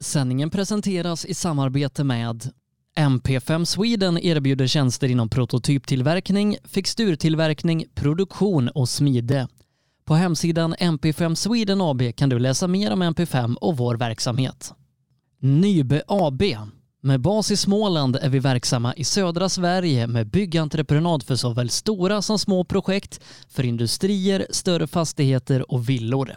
Sändningen presenteras i samarbete med MP5 Sweden erbjuder tjänster inom prototyptillverkning, fixturtillverkning, produktion och smide. På hemsidan MP5 Sweden AB kan du läsa mer om MP5 och vår verksamhet. Nybe AB. Med bas i Småland är vi verksamma i södra Sverige med byggentreprenad för såväl stora som små projekt, för industrier, större fastigheter och villor.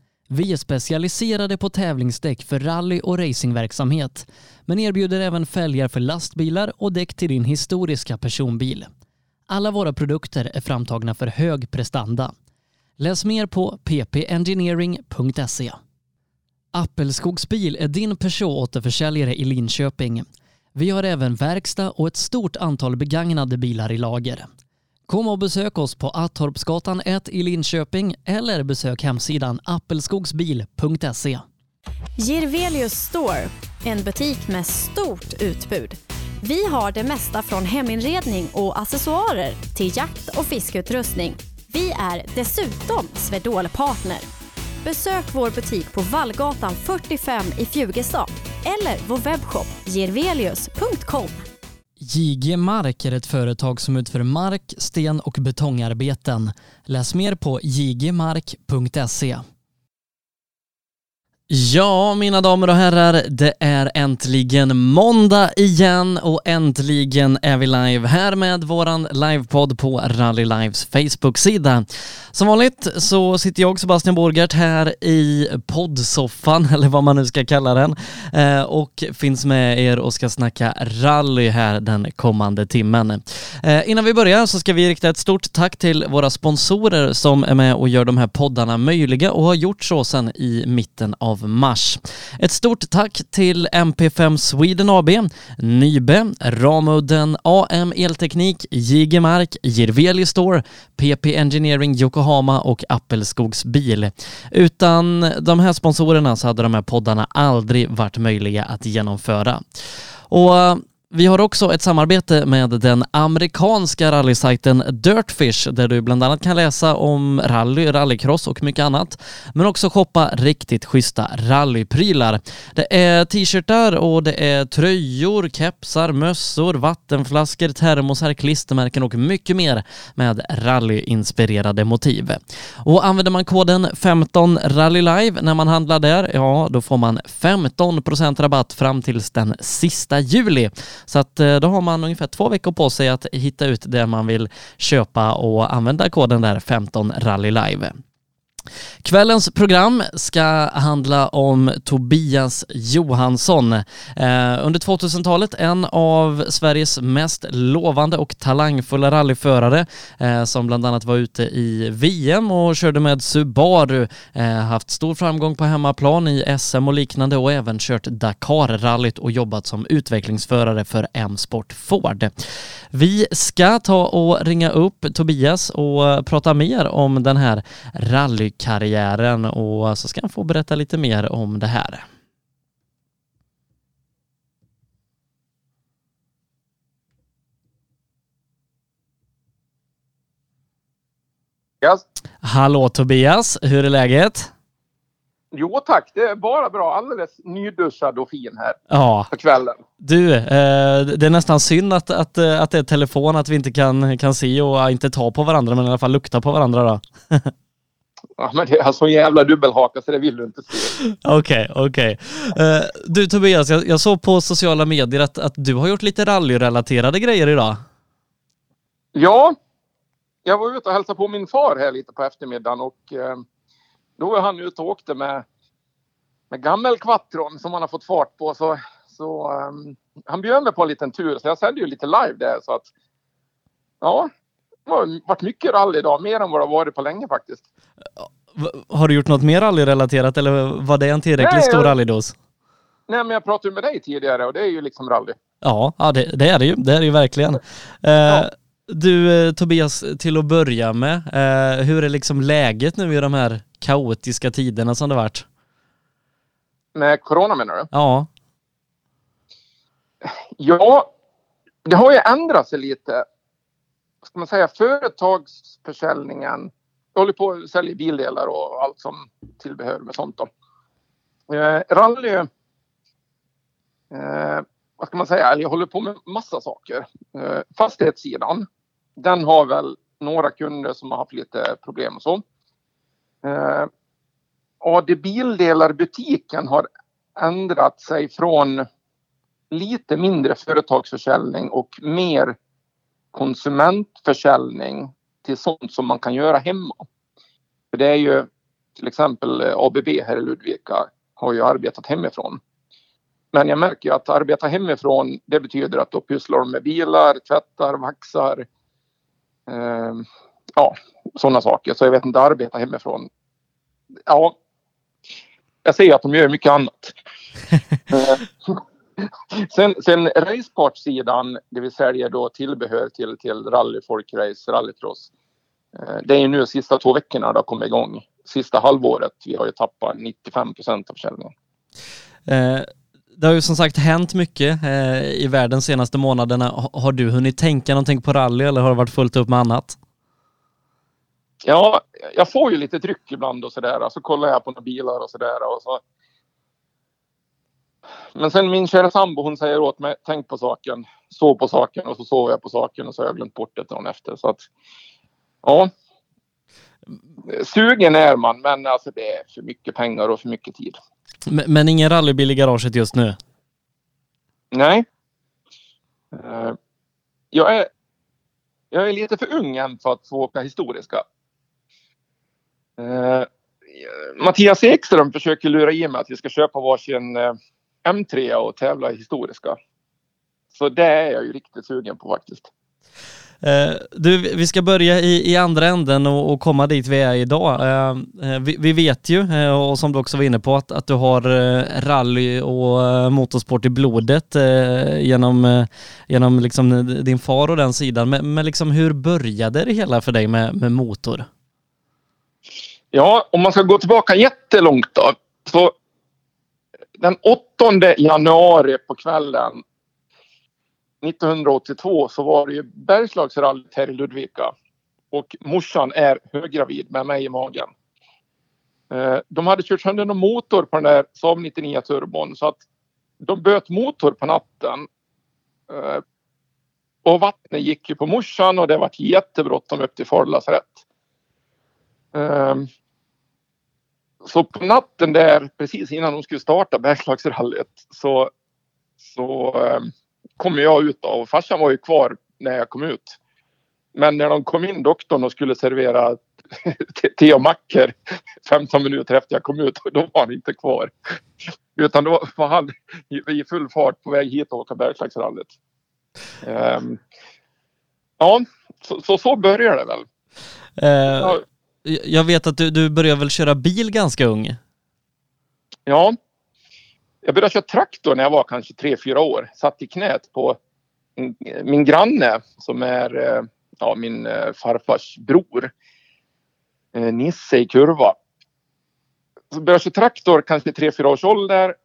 Vi är specialiserade på tävlingsdäck för rally och racingverksamhet, men erbjuder även fälgar för lastbilar och däck till din historiska personbil. Alla våra produkter är framtagna för hög prestanda. Läs mer på ppengineering.se. Appelskogsbil är din Peugeot-återförsäljare i Linköping. Vi har även verkstad och ett stort antal begagnade bilar i lager. Kom och besök oss på Attorpsgatan 1 i Linköping eller besök hemsidan appelskogsbil.se. Girvelius Store, en butik med stort utbud. Vi har det mesta från heminredning och accessoarer till jakt och fiskeutrustning. Vi är dessutom Swedol-partner. Besök vår butik på Vallgatan 45 i Fjugestad eller vår webbshop girvelius.com. JG Mark är ett företag som utför mark, sten och betongarbeten. Läs mer på jgmark.se. Ja, mina damer och herrar, det är äntligen måndag igen och äntligen är vi live här med våran livepodd på Rally Lives Facebook-sida. Som vanligt så sitter jag, Sebastian Borgert, här i poddsoffan, eller vad man nu ska kalla den, eh, och finns med er och ska snacka rally här den kommande timmen. Eh, innan vi börjar så ska vi rikta ett stort tack till våra sponsorer som är med och gör de här poddarna möjliga och har gjort så sedan i mitten av mars. Ett stort tack till MP5 Sweden AB, Nybe, Ramudden, AM Elteknik, Jigemark, Jirveli Store, PP Engineering Yokohama och Appelskogs bil. Utan de här sponsorerna så hade de här poddarna aldrig varit möjliga att genomföra. Och vi har också ett samarbete med den amerikanska rallysajten Dirtfish där du bland annat kan läsa om rally, rallycross och mycket annat. Men också shoppa riktigt schyssta rallyprylar. Det är t-shirtar och det är tröjor, kepsar, mössor, vattenflaskor, termosar, klistermärken och mycket mer med rallyinspirerade motiv. Och använder man koden 15 rallylive när man handlar där, ja då får man 15% rabatt fram tills den sista juli. Så att eh, då har man ungefär två veckor på sig att hitta ut det man vill köpa och använda koden där 15 Rally Live. Kvällens program ska handla om Tobias Johansson. Eh, under 2000-talet en av Sveriges mest lovande och talangfulla rallyförare eh, som bland annat var ute i VM och körde med Subaru. Eh, haft stor framgång på hemmaplan i SM och liknande och även kört Dakar-rallyt och jobbat som utvecklingsförare för M-Sport Ford. Vi ska ta och ringa upp Tobias och prata mer om den här rallykarriären och så ska han få berätta lite mer om det här. Yes. Hallå Tobias, hur är läget? Jo tack, det är bara bra. Alldeles nyduschad och fin här Ja, på kvällen. du, eh, det är nästan synd att, att, eh, att det är telefon, att vi inte kan, kan se och inte ta på varandra, men i alla fall lukta på varandra då. Ja, men det är så jävla dubbelhaka så det vill du inte se. Okej, okej. Eh, Du Tobias, jag, jag såg på sociala medier att, att du har gjort lite rallyrelaterade grejer idag. Ja, jag var ute och hälsade på min far här lite på eftermiddagen och eh, då var han ute och åkte med, med gammelkvattron som han har fått fart på. Så, så um, han bjöd mig på en liten tur så jag sände ju lite live där så att ja, det har varit mycket rally idag, mer än vad det har varit på länge faktiskt. Har du gjort något mer rallyrelaterat eller var det en tillräckligt Nej, stor jag- rallydos? Nej, men jag pratade ju med dig tidigare och det är ju liksom rally. Ja, ja det, det är det ju. Det är det ju verkligen. Eh, Du eh, Tobias, till att börja med, eh, hur är liksom läget nu i de här kaotiska tiderna som det varit? Med corona menar du? Ja, Ja, det har ju ändrat sig lite. Ska man säga företagsförsäljningen. Jag håller på att sälja bildelar och allt som tillbehör med sånt då. Eh, rally. Eh, vad ska man säga? Eller jag håller på med massa saker. Eh, fastighetssidan. Den har väl några kunder som har haft lite problem och så. Eh, AD Bilddelarbutiken har ändrat sig från lite mindre företagsförsäljning och mer konsumentförsäljning till sånt som man kan göra hemma. För det är ju till exempel eh, ABB här i Ludvika har ju arbetat hemifrån. Men jag märker ju att arbeta hemifrån det betyder att då pysslar de med bilar, tvättar, vaxar. Eh, ja, sådana saker. Så jag vet inte, arbeta hemifrån. Ja, jag ser att de gör mycket annat. Sen, sen racepartsidan, det vi säljer då tillbehör till, till rally, folkrace, rallycross. Eh, Det är ju nu sista två veckorna det har kommit igång. Sista halvåret. Vi har ju tappat 95 procent av försäljningen. eh, det har ju som sagt hänt mycket eh, i världen senaste månaderna. Ha- Har du hunnit tänka någonting på rally eller har det varit fullt upp med annat? Ja, jag får ju lite tryck ibland och sådär. Så kollar jag på några bilar och sådär. Och så. Men sen min kära sambo hon säger åt mig, tänk på saken, sov på saken och så sover jag på saken och så har jag glömt bort det dagen efter. Så att, ja. Sugen är man, men alltså det är för mycket pengar och för mycket tid. Men, men ingen rallybil i garaget just nu? Nej. Eh, jag, är, jag är lite för ung än för att få åka historiska. Eh, Mattias Ekström försöker lura i mig att vi ska köpa varsin eh, M3 och tävla i historiska. Så det är jag ju riktigt sugen på faktiskt. Eh, du, vi ska börja i, i andra änden och, och komma dit vi är idag. Eh, vi, vi vet ju, eh, och som du också var inne på, att, att du har rally och motorsport i blodet genom, genom liksom din far och den sidan. Men, men liksom hur började det hela för dig med, med motor? Ja, om man ska gå tillbaka jättelångt då. Så den 8 januari på kvällen 1982 så var det ju Bergslagsrallyt här i Ludvika. Och morsan är höggravid med mig i magen. Eh, de hade kört sönder någon motor på den där Saab 99 turbon så att de böt motor på natten. Eh, och vattnet gick ju på morsan och det var jättebråttom upp till Falu lasarett. Eh, Ehm, Så på natten där, precis innan de skulle starta Bergslagsrallyt, så, så eh, kom jag ut och farsan var ju kvar när jag kom ut. Men när de kom in, doktorn, och skulle servera te- och mackor 15 minuter efter jag kom ut, då var han inte kvar. Utan då var han i, full fart på väg hit och åka Bergslagsrallyt. Ehm, ja, så, så, så började det väl. Ja, jag vet att du, du började väl köra bil ganska ung? Ja. Jag började köra traktor när jag var kanske tre fyra år. Satt i knät på min granne som är eh, ja, min eh, farfars bror. Eh, Nisse i kurva. Så började jag köra traktor kanske i tre fyra års ålder.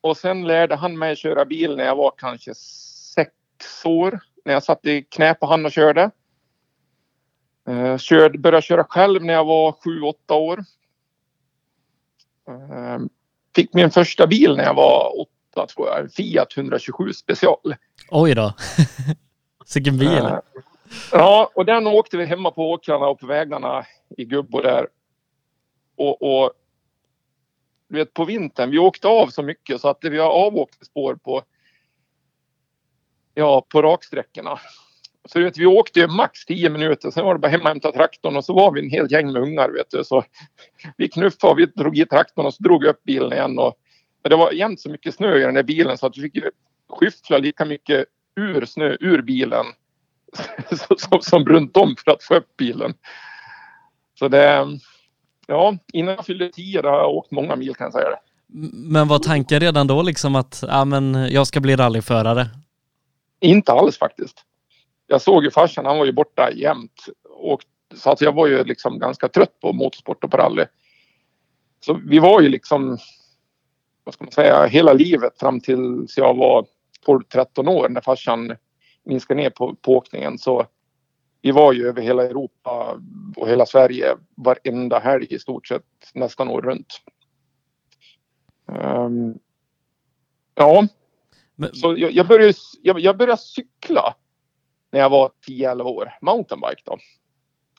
Och sen lärde han mig köra bil när jag var kanske sex år. När jag satt i knä på han och körde. Eh, körde, började köra själv när jag var sju, åtta år. Eh, fick min första bil när jag var åtta tror jag. Fiat 127 special. Oj då. Vilken bil. Eh, Ja, och den åkte vi hemma på åkrarna och på vägarna i Gubbo där. Och, och du vet på vintern, vi åkte av så mycket så att vi har avåkt spår på ja, på raksträckorna. Så vet, vi åkte max 10 minuter, sen var det bara hem och hämta traktorn och så var vi en hel gäng med ungar. Vet du. Så vi knuffade och vi drog i traktorn och så drog vi upp bilen igen. Och, det var jämt så mycket snö i den där bilen så att vi fick skyffla lika mycket ur snö ur bilen som, som runt om för att få upp bilen. Så det, ja, innan jag fyllde 10 har jag åkt många mil kan jag säga det. Men var tanken redan då liksom att ja, men jag ska bli rallyförare? Inte alls faktiskt. Jag såg ju farsan, han var ju borta jämt. Och, så att jag var ju liksom ganska trött på motorsport och på rally. Så vi var ju liksom, vad ska man säga, hela livet fram tills jag var 12-13 år när farsan minskade ner på, på åkningen. Så vi var ju över hela Europa och hela Sverige varenda helg i stort sett nästan år runt. Um, ja, Men... så jag, jag, började, jag, jag började cykla när jag var 10-11 år, mountainbike då.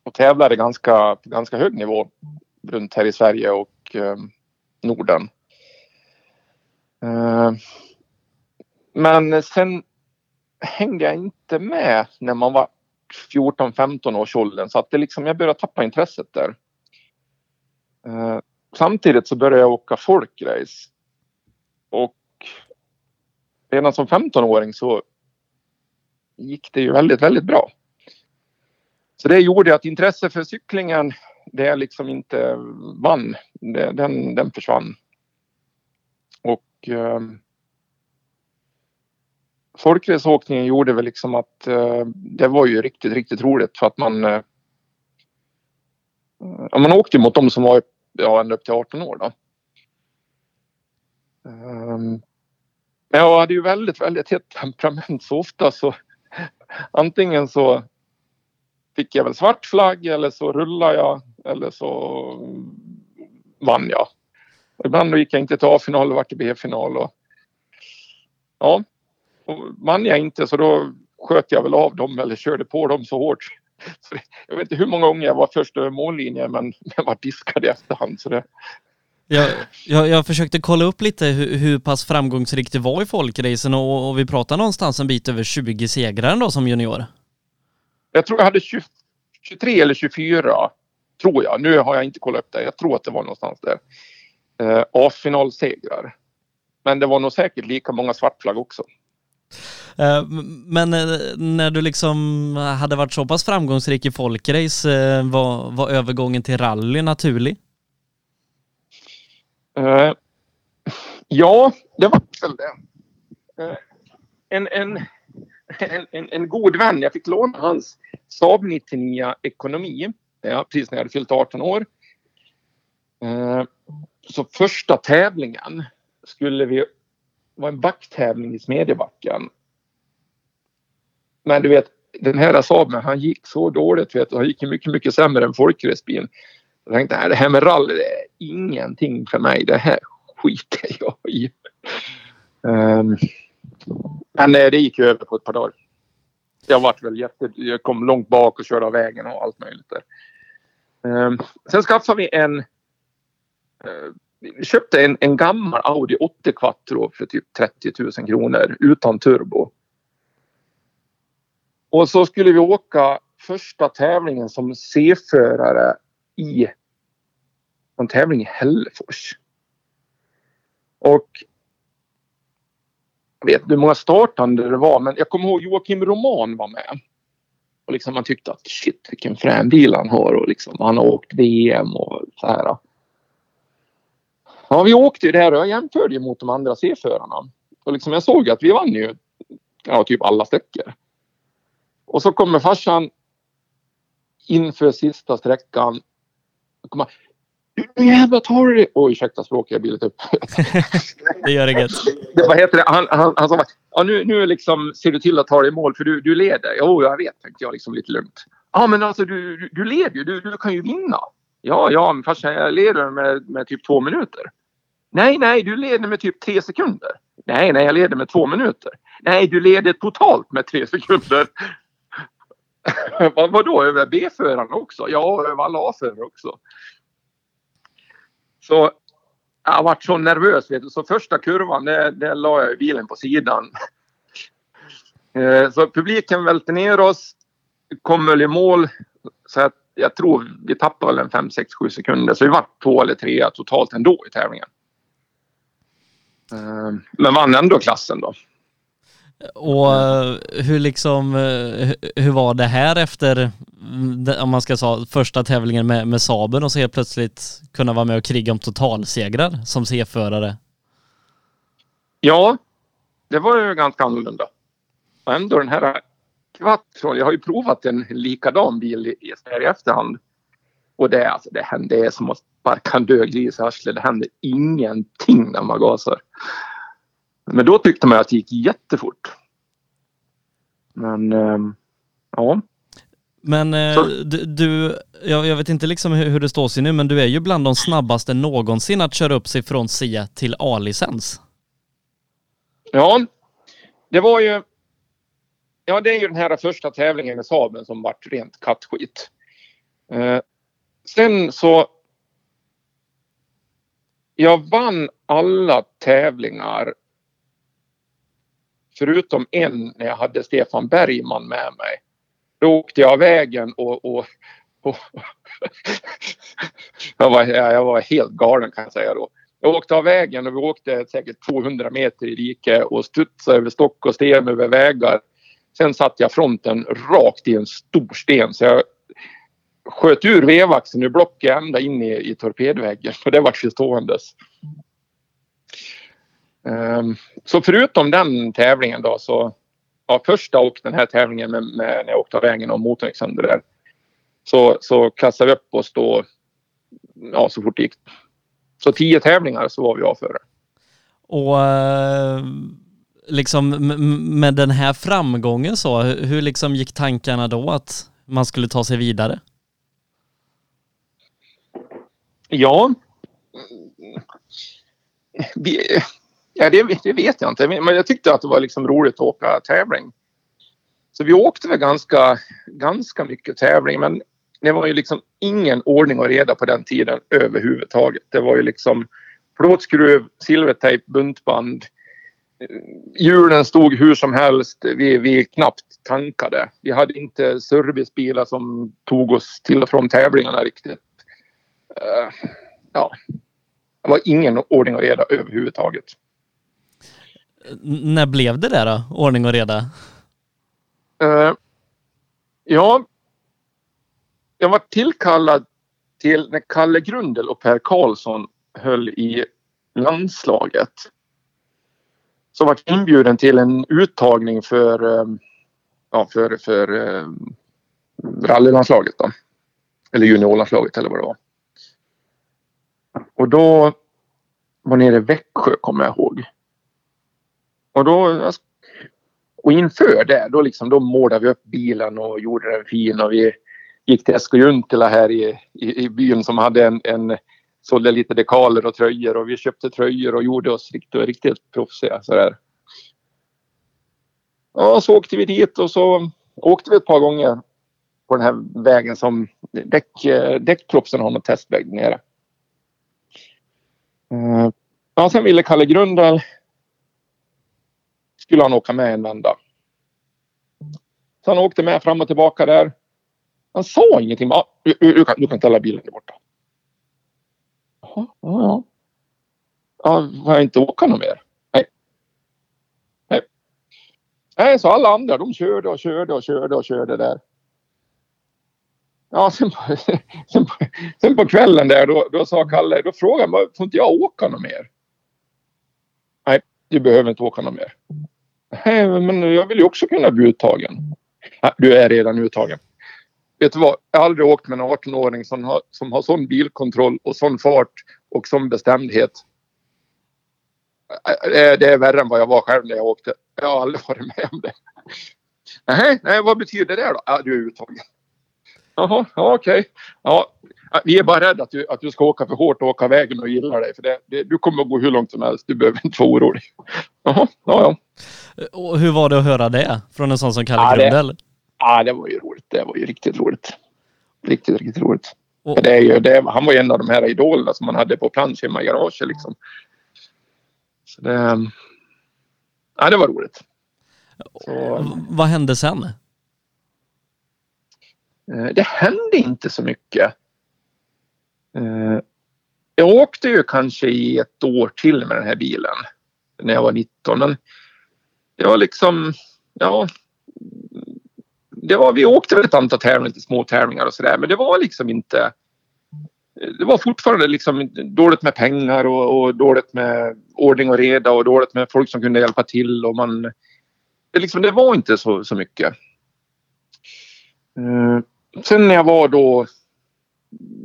Och tävlade ganska, på ganska hög nivå runt här i Sverige och eh, Norden. Eh, men sen hängde jag inte med när man var 14-15 års åldern så att det liksom, jag började tappa intresset där. Eh, samtidigt så började jag åka folkrace. Och redan som 15-åring så gick det ju väldigt, väldigt bra. Så det gjorde att intresse för cyklingen, det liksom inte vann. Det, den, den försvann. Och eh, folkraceåkningen gjorde väl liksom att eh, det var ju riktigt, riktigt roligt för att man eh, man åkte mot de som var ja, ända upp till 18 år då. Um, jag hade ju väldigt, väldigt hett temperament så ofta så antingen så fick jag väl svart flagg eller så rullade jag eller så vann jag. Ibland gick jag inte till A-final och vart till B-final. Och, ja, och vann jag inte så då sköt jag väl av dem eller körde på dem så hårt. Så jag vet inte hur många gånger jag var först över mållinjen men jag var diskad i efterhand. Så det, jag, jag, jag, försökte kolla upp lite hur, hur pass framgångsrikt det var i folkracen och, och, vi pratar någonstans en bit över 20 segrar ändå som junior. Jag tror jag hade 20, 23 eller 24, tror jag. Nu har jag inte kollat upp det. Jag tror att det var någonstans där. Eh, A-finalsegrar. Men det var nog säkert lika många svartflagg också. Eh, men eh, när du liksom hade varit så pass framgångsrik i folkrace, eh, var, var övergången till rally naturlig? Uh, ja, det var väl det. Uh, en, en, en, en, god vän, jag fick låna hans Saab 99 Ekonomi ja, precis när jag hade fyllt 18 år. Uh, så första tävlingen skulle vi vara en backtävling i Smedjebacken. Men du vet, den här Saaben han gick så dåligt. Vet, han gick mycket, mycket sämre än folkracebilen. Jag tänkte, nej, det här med rally det är ingenting för mig. Det här skiter jag i. Um, men eh, det gick ju över på ett par dagar. Jag vart väl jätte... Jag kom långt bak och körde av vägen och allt möjligt där. Um, sen skaffade vi en... Uh, vi köpte en, en gammal Audi 80 Quattro för typ 30 000 kronor utan turbo. Och så skulle vi åka första tävlingen som C-förare i en tävling i Hällefors. Och jag vet inte hur många startande det var men jag kommer ihåg Joakim Roman var med. Och liksom man tyckte att shit vilken frän bil han har och liksom han har åkt VM och så här. Ja vi åkte ju där och jag jämförde ju mot de andra C-förarna. Och liksom jag såg att vi vann ju ja, typ alla sträckor. Och så kommer farsan inför sista sträckan. Nu jävlar tar du det! Oj, ursäkta språket, jag blir lite upp. det gör inget. Det, vad heter det? Han, han, han sa ja, nu, nu liksom ser du till att ta dig i mål för du, du leder. Jo, jag vet, tänkte jag liksom lite lugnt. Ja, men alltså du, du, du leder ju. Du, du kan ju vinna. Ja, ja, men farsan, jag leder med, med typ två minuter. Nej, nej, du leder med typ tre sekunder. Nej, nej, jag leder med två minuter. Nej, du leder totalt med tre sekunder. Vad, vadå, över B-förarna också? Ja, över alla A-förare också. Så jag varit så nervös. Vet du. Så första kurvan, det, det la jag bilen på sidan. Eh, så publiken välte ner oss kom väl i mål så att jag tror vi tappade väl en 5, 6, 7 sekunder. Så vi var två eller trea totalt ändå i tävlingen. Eh, men vann ändå klassen då. Och eh, hur liksom, eh, hur var det här efter, mm, om man ska säga första tävlingen med, med Saben och så helt plötsligt kunna vara med och kriga om totalsegrar som C-förare? Ja, det var ju ganska annorlunda. Och ändå den här Quattro, jag har ju provat en likadan bil i, i efterhand. Och det, alltså, det, händer, det är som att sparka en död gris i arslet. Det händer ingenting när man gasar. Men då tyckte man att det gick jättefort. Men ähm, ja. Men eh, du, jag, jag, vet inte liksom hur, hur det står sig nu, men du är ju bland de snabbaste någonsin att köra upp sig från C till A-licens. Ja, det var ju... Ja, det är ju den här första tävlingen i Saaben som vart rent kattskit. Eh, sen så... Jag vann alla tävlingar förutom en när jag hade Stefan Bergman med mig. Då åkte jag av vägen och, och, och jag, var, jag var helt galen kan jag säga då. Jag åkte av vägen och vi åkte säkert 200 meter i dike och studsade över stock och sten över vägar. Sen satte jag fronten rakt i en stor sten så jag sköt ur vevaxeln ur blocket ända in i, i torpedväggen och det vart förståendes. ståendes. Um, så förutom den tävlingen då så ja, första och den här tävlingen med, med, när jag åkte av vägen och motorn gick sönder där. Så, så klassade vi upp oss då ja, så fort det gick. Så tio tävlingar så var vi av före. Och eh, liksom med den här framgången så, hur liksom gick tankarna då att man skulle ta sig vidare? Ja, vi, Ja, det, det, vet jag inte. Men jag tyckte att det var liksom roligt att åka tävling. Så vi åkte väl ganska, ganska mycket tävling men det var ju liksom ingen ordning och reda på den tiden överhuvudtaget. Det var ju liksom plåtskruv, silvertejp, buntband. Hjulen stod hur som helst. Vi, vi knappt tankade. Vi hade inte servicebilar som tog oss till och från tävlingarna riktigt. Uh, ja, det var ingen ordning och reda överhuvudtaget. När blev det där då? Ordning och reda? Uh, ja, jag var tillkallad till när Kalle Grundel och Per Karlsson höll i landslaget. Så var jag inbjuden till en uttagning för, eh, ja, för, för um, rallylandslaget då. Eller juniorlandslaget eller vad det var. Och då var nere i Växjö kommer jag ihåg. Och då alltså, och inför det då liksom då målade vi upp bilen och gjorde den fin och vi gick till Escojuntila här i, i, i, byn som hade en, en sålde lite dekaler och tröjor och vi köpte tröjor och gjorde oss riktigt, riktigt proffsiga sådär. Ja, så åkte vi dit och så åkte vi ett par gånger på den här vägen som däck, däckproffsen har någon testväg nere. Eh, ja, sen ville Kalle Grundal skulle han åka med en vända. Så han åkte med fram och tillbaka där. Han sa ingenting. Ah, du, du, kan, du kan ställa bilen där borta. Jaha, ja, ja. Ja, får jag inte åka något mer? Nej. Nej. Nej, så alla andra de körde och körde och körde och körde där. Ja, sen på, sen på, sen på kvällen där då, då sa Kalle, då frågade han, får inte jag åka något mer? Nej, du behöver inte åka något mer. Men jag vill ju också kunna bli uttagen. Du är redan uttagen. Vet du vad? Jag har aldrig åkt med en 18-åring som har, som har sån bilkontroll och sån fart och sån bestämdhet. Det är värre än vad jag var själv när jag åkte. Jag har aldrig varit med om det. Nej, nej vad betyder det då? Ja, du är uttagen. Jaha, ja, okej. Ja, vi är bara rädda att du, att du ska åka för hårt och åka vägen och gilla dig. För det, det, du kommer att gå hur långt som helst. Du behöver inte vara orolig. Jaha, ja, ja. Och hur var det att höra det från en sån som Kalle ja, Grundel? Ja, det var ju roligt. Det var ju riktigt roligt. Riktigt, riktigt roligt. Och, det är ju, det, han var ju en av de här idolerna som man hade på plansch hemma i garaget liksom. Så det... Ja, det var roligt. Så, vad hände sen? Eh, det hände inte så mycket. Eh, jag åkte ju kanske i ett år till med den här bilen när jag var 19. Men det var liksom, ja. Det var, vi åkte väl ett antal tävlingar, lite små tävlingar och sådär. Men det var liksom inte. Det var fortfarande liksom dåligt med pengar och, och, dåligt med ordning och reda och dåligt med folk som kunde hjälpa till och man. Det, liksom, det var inte så, så mycket. Uh, sen när jag var då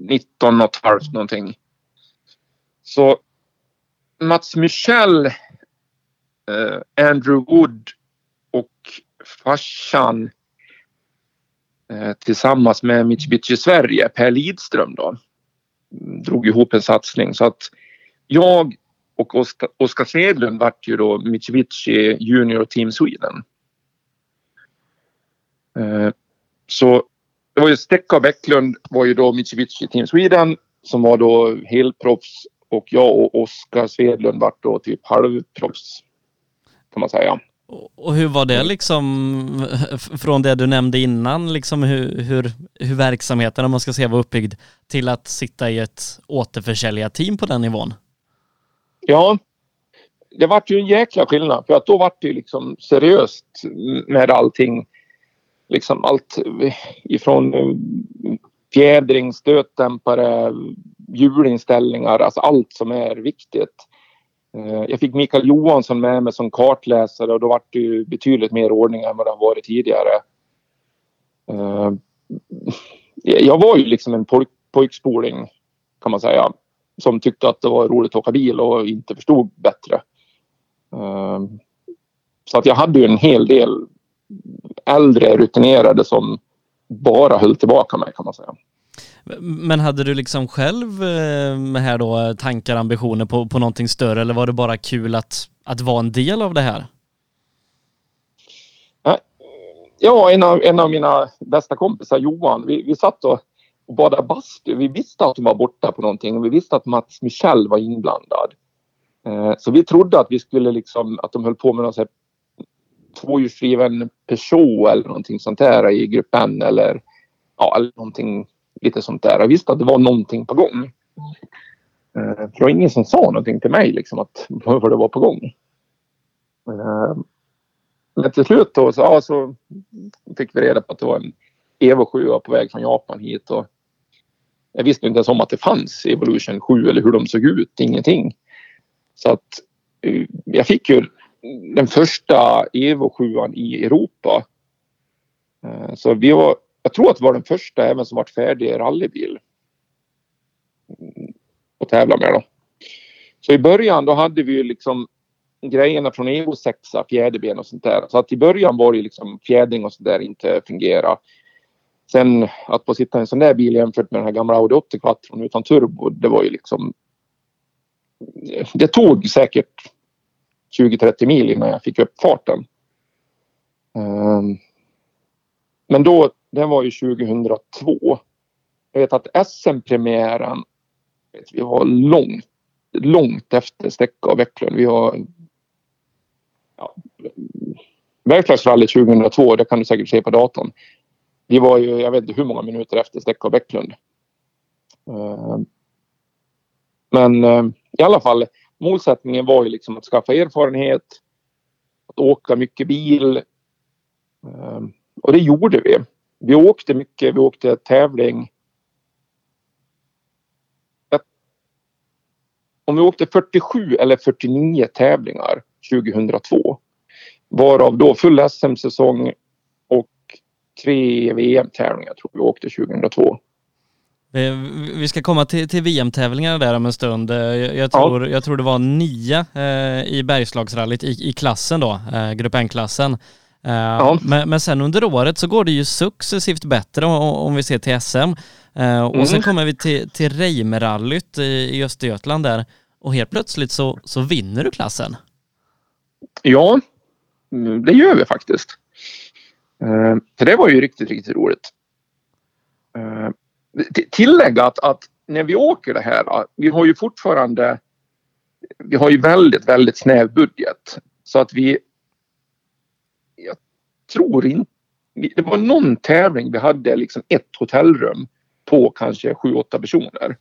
19 och ett halvt någonting. Så Mats Michel, eh, Andrew Wood och farsan eh, tillsammans med Mitsubishi Sverige, Per Lidström då, drog ihop en satsning så att jag och Oskar, Oskar Svedlund vart ju då Mitsubishi Junior Team Sweden. Eh, så det var ju Stekka och Bäcklund var ju då Mitsubishi Team Sweden som var då helproffs och jag och Oskar Svedlund vart då typ halvproffs kan man säga. Och hur var det liksom från det du nämnde innan, liksom hur, hur, hur verksamheten, om man ska säga, var uppbyggd till att sitta i ett återförsäljarteam på den nivån? Ja, det vart ju en jäkla skillnad för att då vart det liksom seriöst med allting liksom allt ifrån eh, fjädring, stötdämpare, hjulinställningar, alltså allt som är viktigt. Eh, jag fick Mikael Johansson med mig som kartläsare och då var det ju betydligt mer ordning än vad det har varit tidigare. Eh, jag var ju liksom en poj pojkspoling kan man säga som tyckte att det var roligt att åka bil och inte förstod bättre. Eh, så att jag hade ju en hel del äldre rutinerade som bara höll tillbaka mig kan man säga. Men hade du liksom själv eh, här då eh, tankar, ambitioner på, på någonting större eller var det bara kul att, att vara en del av det här? Ja, en av, en av mina bästa kompisar Johan, vi, vi satt och, och badade bastu. Vi visste att de var borta på någonting och vi visste att Mats Michel var inblandad. Eh, så vi trodde att vi skulle liksom, att de höll på med någon tvåhjulsdriven Peugeot eller någonting sånt där i grupp N eller ja, eller någonting lite sånt där. Jag visste att det var någonting på gång. Eh, för det var ingen som sa någonting till mig liksom att vad det var på gång. Eh, men till slut då så, ja, så fick vi reda på att det var en Evo 7 på väg från Japan hit och jag visste inte ens om att det fanns Evolution 7 eller hur de såg ut, ingenting. Så att eh, jag fick ju den första Evo 7 i Europa. Så vi var, jag tror att det var den första även som var färdig rallybil. Och tävla med då. Så i början då hade vi ju liksom grejerna från Evo 6, fjäderben och sånt där. Så att i början var det liksom fjädring och sånt där inte fungera. Sen att få sitta i en sån där bil jämfört med den här gamla Audi 80 Quattron utan turbo, det var ju liksom... Det tog säkert 20-30 mil innan jag fick upp farten. Ehm, men då, det var ju 2002. Jag vet att SM-premiären, vi var långt, långt efter Stäcka och Bäcklund. Vi har ja, Bergslagsrally 2002, det kan du säkert se på datorn. Vi var ju, jag vet inte hur många minuter efter Stäcka och Bäcklund. Eh, men eh, i alla fall, målsättningen var ju liksom att skaffa erfarenhet, att åka mycket bil. Eh, och det gjorde vi. Vi åkte mycket, vi åkte tävling. Om vi åkte 47 eller 49 tävlingar 2002 varav då full SM-säsong och tre VM-tävlingar tror vi åkte 2002. Eh, vi ska komma till, till VM-tävlingarna där om en stund. Eh, jag, jag tror, ja. jag tror det var nio eh, i Bergslagsrallyt i, i klassen då, eh, Grupp N-klassen. Eh, ja. men, men, sen under året så går det ju successivt bättre om, vi ser till SM. Eh, och mm. sen kommer vi till, till Reimerallyt i, i Östergötland där och helt plötsligt så, så vinner du klassen. Ja, det gör vi faktiskt. För det var ju riktigt, riktigt roligt tillägga att, att när vi åker det här, vi har ju fortfarande vi har ju väldigt, väldigt snäv budget. Så att vi... Jag tror inte det var någon tävling vi hade liksom ett hotellrum på kanske sju, åtta personer.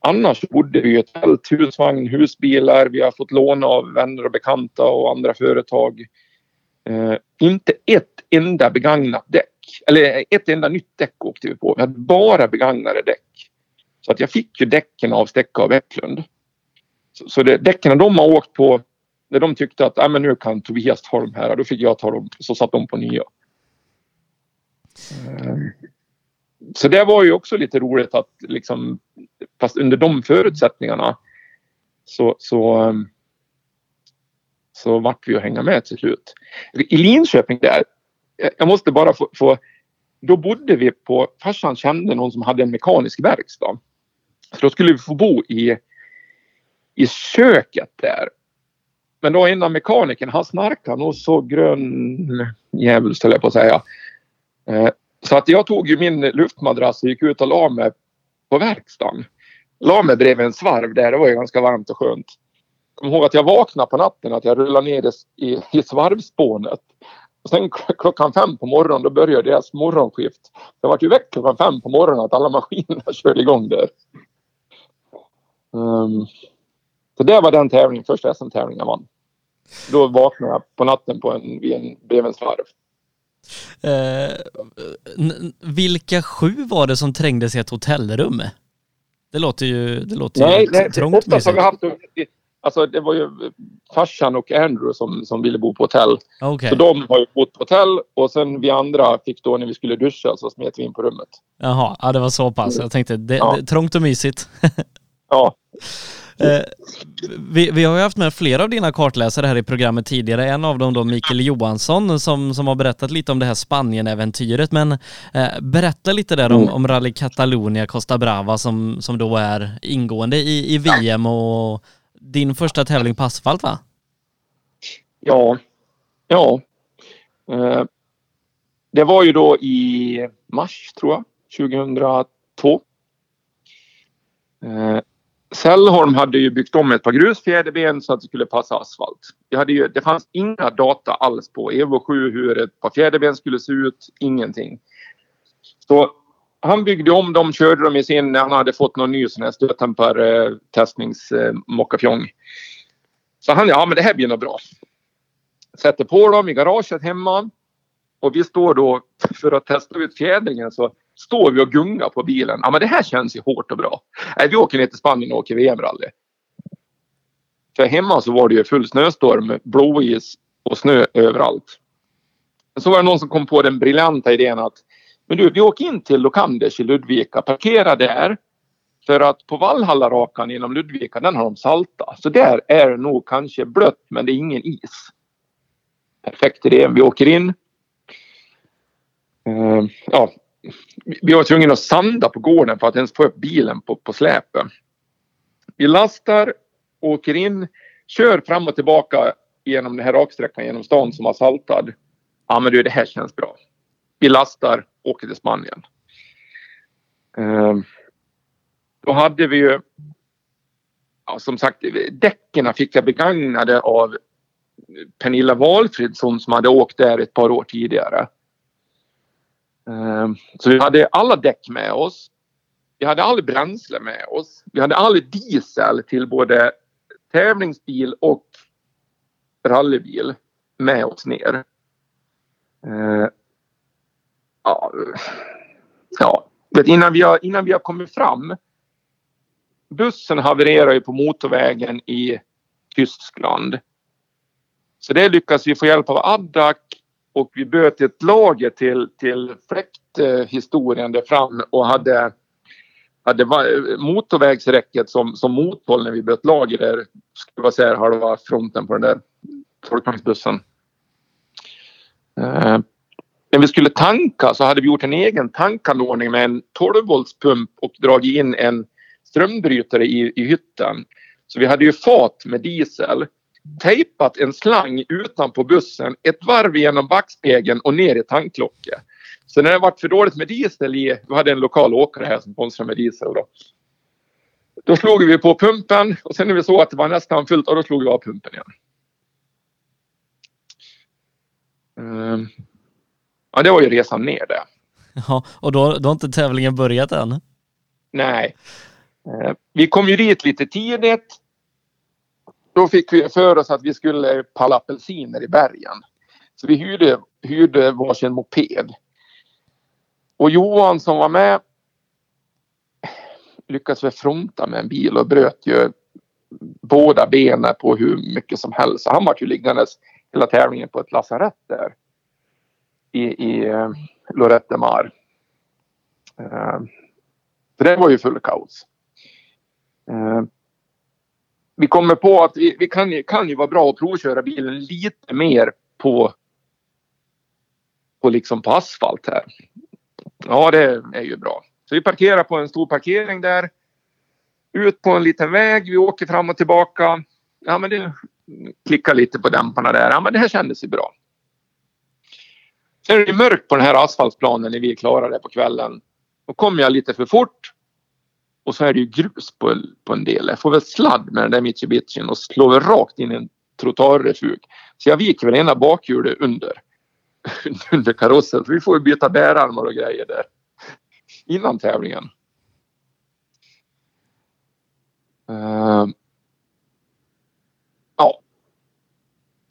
Annars bodde vi i ett tält, husvagn, husbilar. Vi har fått låna av vänner och bekanta och andra företag. Eh, inte ett enda begagnat däck. Eller ett enda nytt däck åkte vi på. Vi hade bara begagnade däck. Så att jag fick ju däcken av Stecka och Bäcklund. Så, så det, däcken de har åkt på, när de tyckte att ah, men nu kan Tobias ta de här, då fick jag ta dem. Så satt de på nya. Ehm, så det var ju också lite roligt att liksom, fast under de förutsättningarna så, så, ehm, så vart vi att hänga med till slut. I Linköping där, eh, jag måste bara få, få då bodde vi på, farsan kände någon som hade en mekanisk verkstad. Så då skulle vi få bo i, i köket där. Men då en av mekanikern, han snarkade nog så grön djävulskt höll jag på att säga. Eh, så att jag tog ju min luftmadrass och gick ut och la mig på verkstaden. La mig bredvid en svarv där, det var ju ganska varmt och skönt. Kom ihåg att jag vaknade på natten, att jag rullade ner i, i svarvspånet. Och sen klockan fem på morgonen då började deras morgonskift. Jag var ju väck klockan fem på morgonen att alla maskinerna körde igång där. Um, så det var den tävlingen, första SM-tävlingen jag vann. Då vaknade jag på natten på en, vid en, bredvid en svarv. Eh, vilka sju var det som trängdes i ett hotellrum? Det låter ju, det låter nej, ju nej, trångt. Oftast har vi haft, alltså det var ju farsan och Andrew som, som ville bo på hotell. Okay. Så de har ju bott på hotell och sen vi andra fick då när vi skulle duscha så smet vi in på rummet. Jaha, ja det var så pass. Jag tänkte, det, ja. det, trångt och mysigt. ja. Eh, vi, vi, har ju haft med flera av dina kartläsare här i programmet tidigare. En av dem då Mikael Johansson som, som har berättat lite om det här Spanien-äventyret. Men eh, berätta lite där om, mm. om Rally Catalunya Costa Brava som, som då är ingående i, i VM och din första tävling på asfalt va? Ja, ja. Eh, det var ju då i mars tror jag, 2002. Sällholm hade ju byggt om ett par grusfjäderben så att det skulle passa asfalt. Det, hade ju, det fanns inga data alls på Evo 7 hur ett par fjäderben skulle se ut. Ingenting. Så han byggde om dem, körde dem i sin... när Han hade fått någon ny sån här stötdämpar-testningsmockafjong. eh. eh så han, ja men det här blir nog bra. Sätter på dem i garaget hemma. Och vi står då för att testa ut fjädringen så står vi och gungar på bilen. Ja men det här känns ju hårt och bra. Nej, vi åker ner till Spanien och åker VM-rally. För hemma så var det ju full snöstorm, blåis och snö överallt. Så var det någon som kom på den briljanta idén att men du, vi åker in till Lokanders i Ludvika, Parkera där. För att på Valhallarakan inom Ludvika, den har de salta. Så där är det nog kanske blött, men det är ingen is. Perfekt idé. Vi åker in. Uh, ja, vi var tvungna att sanda på gården för att ens få upp bilen på, på släpet. Vi lastar, åker in, kör fram och tillbaka genom den här raksträckan genom stan som var saltad. Ja men du det här känns bra. Vi lastar, åker till Spanien. Ehm, då hade vi ju ja, som sagt däcken fick jag begagnade av Pernilla Walfridsson som hade åkt där ett par år tidigare. Ehm, så vi hade alla däck med oss. Vi hade all bränsle med oss. Vi hade all diesel till både tävlingsbil och rallybil med oss ner. Ehm, ja, ja. Innan, vi har, innan vi har kommit fram. Bussen havererar ju på motorvägen i Tyskland. Så det lyckas vi få hjälp av Addac och vi böt ett lager till, till fläkthistorien där fram och hade, hade motorvägsräcket som, som motor när vi böt lager där. Skulle vara säga halva fronten på den där folkvagnsbussen. Eh, när vi skulle tanka så hade vi gjort en egen tankanordning med en 12 volts pump och dragit in en strömbrytare i, i hytten. Så vi hade ju fat med diesel tejpat en slang utanpå bussen ett varv genom backspegeln och ner i tanklocket. Så när det varit för dåligt med diesel i, vi hade en lokal åkare här som sponsrade med diesel då. Då slog vi på pumpen och sen när vi såg att det var nästan fullt, och då slog vi av pumpen igen. Um, Ja, det var ju resan ner det. Ja, och då, då har inte tävlingen börjat än? Nej. Eh, vi kom ju dit lite tidigt. Då fick vi för oss att vi skulle palla apelsiner i bergen. Så vi hyrde, hyrde varsin moped. Och Johan som var med lyckades väl fronta med en bil och bröt ju båda benen på hur mycket som helst. Så han var ju liggandes hela tävlingen på ett lasarett där i, i eh, Lorette de Mar. Uh, så det var ju full kaos. Eh, vi kommer på att vi, vi kan, kan ju vara bra att provköra bilen lite mer på, på, liksom på asfalt här. Ja, det är ju bra. Så vi parkerar på en stor parkering där. Ut på en liten väg. Vi åker fram och tillbaka. Ja, men det klickar lite på dämparna där. Ja, men det här kändes ju bra. Sen är det mörkt på den här asfaltsplanen när vi är klara där på kvällen. Då kommer jag lite för fort. Och så är det ju grus på, på en del. Jag får väl sladd med den där Mitsubishin och slår rakt in i en trottoarrefug. Så jag viker väl ena bakhjulet under, under karossen. Så vi får byta bärarmar och grejer där innan tävlingen. Uh, ja.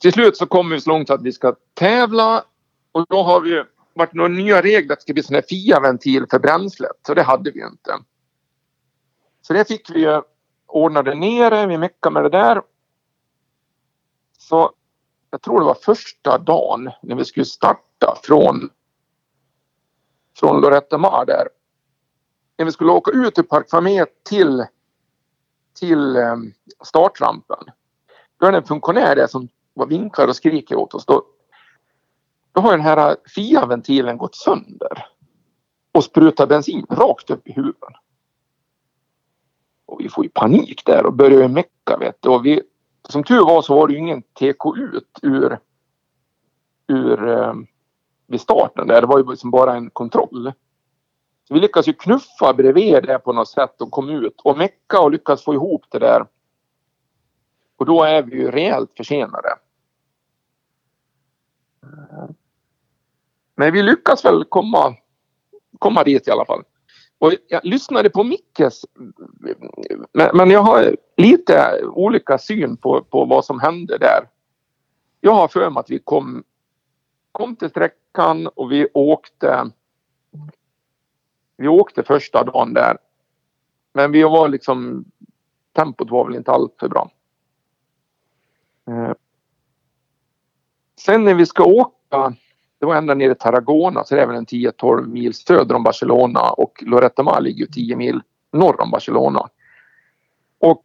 Till slut så kommer vi så långt att vi ska tävla och då har vi varit några nya regler att det ska bli sån här FIA-ventil för bränslet. Så det hade vi inte. Så det fick vi ordnade nere. Vi meckade med det där. Så jag tror det var första dagen när vi skulle starta från från Loretta Mar där när vi skulle åka ut ur Park Famé till, till eh, startrampen. Då är det en funktionär där som vinkar och skriker åt oss. Då, då har den här FIA-ventilen gått sönder och sprutar bensin rakt upp i huvudet. Och vi får ju panik där och börjar mecka vet du. Och vi, som tur var så var det ju ingen TK ut ur, ur eh, vid starten där. Det var ju liksom bara en kontroll. Så vi lyckas ju knuffa bredvid det på något sätt och kom ut och mecka och lyckas få ihop det där. Och då är vi ju rejält försenade. Eh. Men vi lyckas väl komma, komma dit i alla fall. Och jag lyssnade på Mickes, men jag har lite olika syn på, på vad som hände där. Jag har för mig att vi kom, kom till sträckan och vi åkte vi åkte första dagen där. Men vi var liksom, tempot var väl inte alltför bra. Eh. Sen när vi ska åka, det var ända nere i Tarragona så det är väl en 10-12 mil söder om Barcelona och Loretta Mar ligger 10 mil norr om Barcelona. Och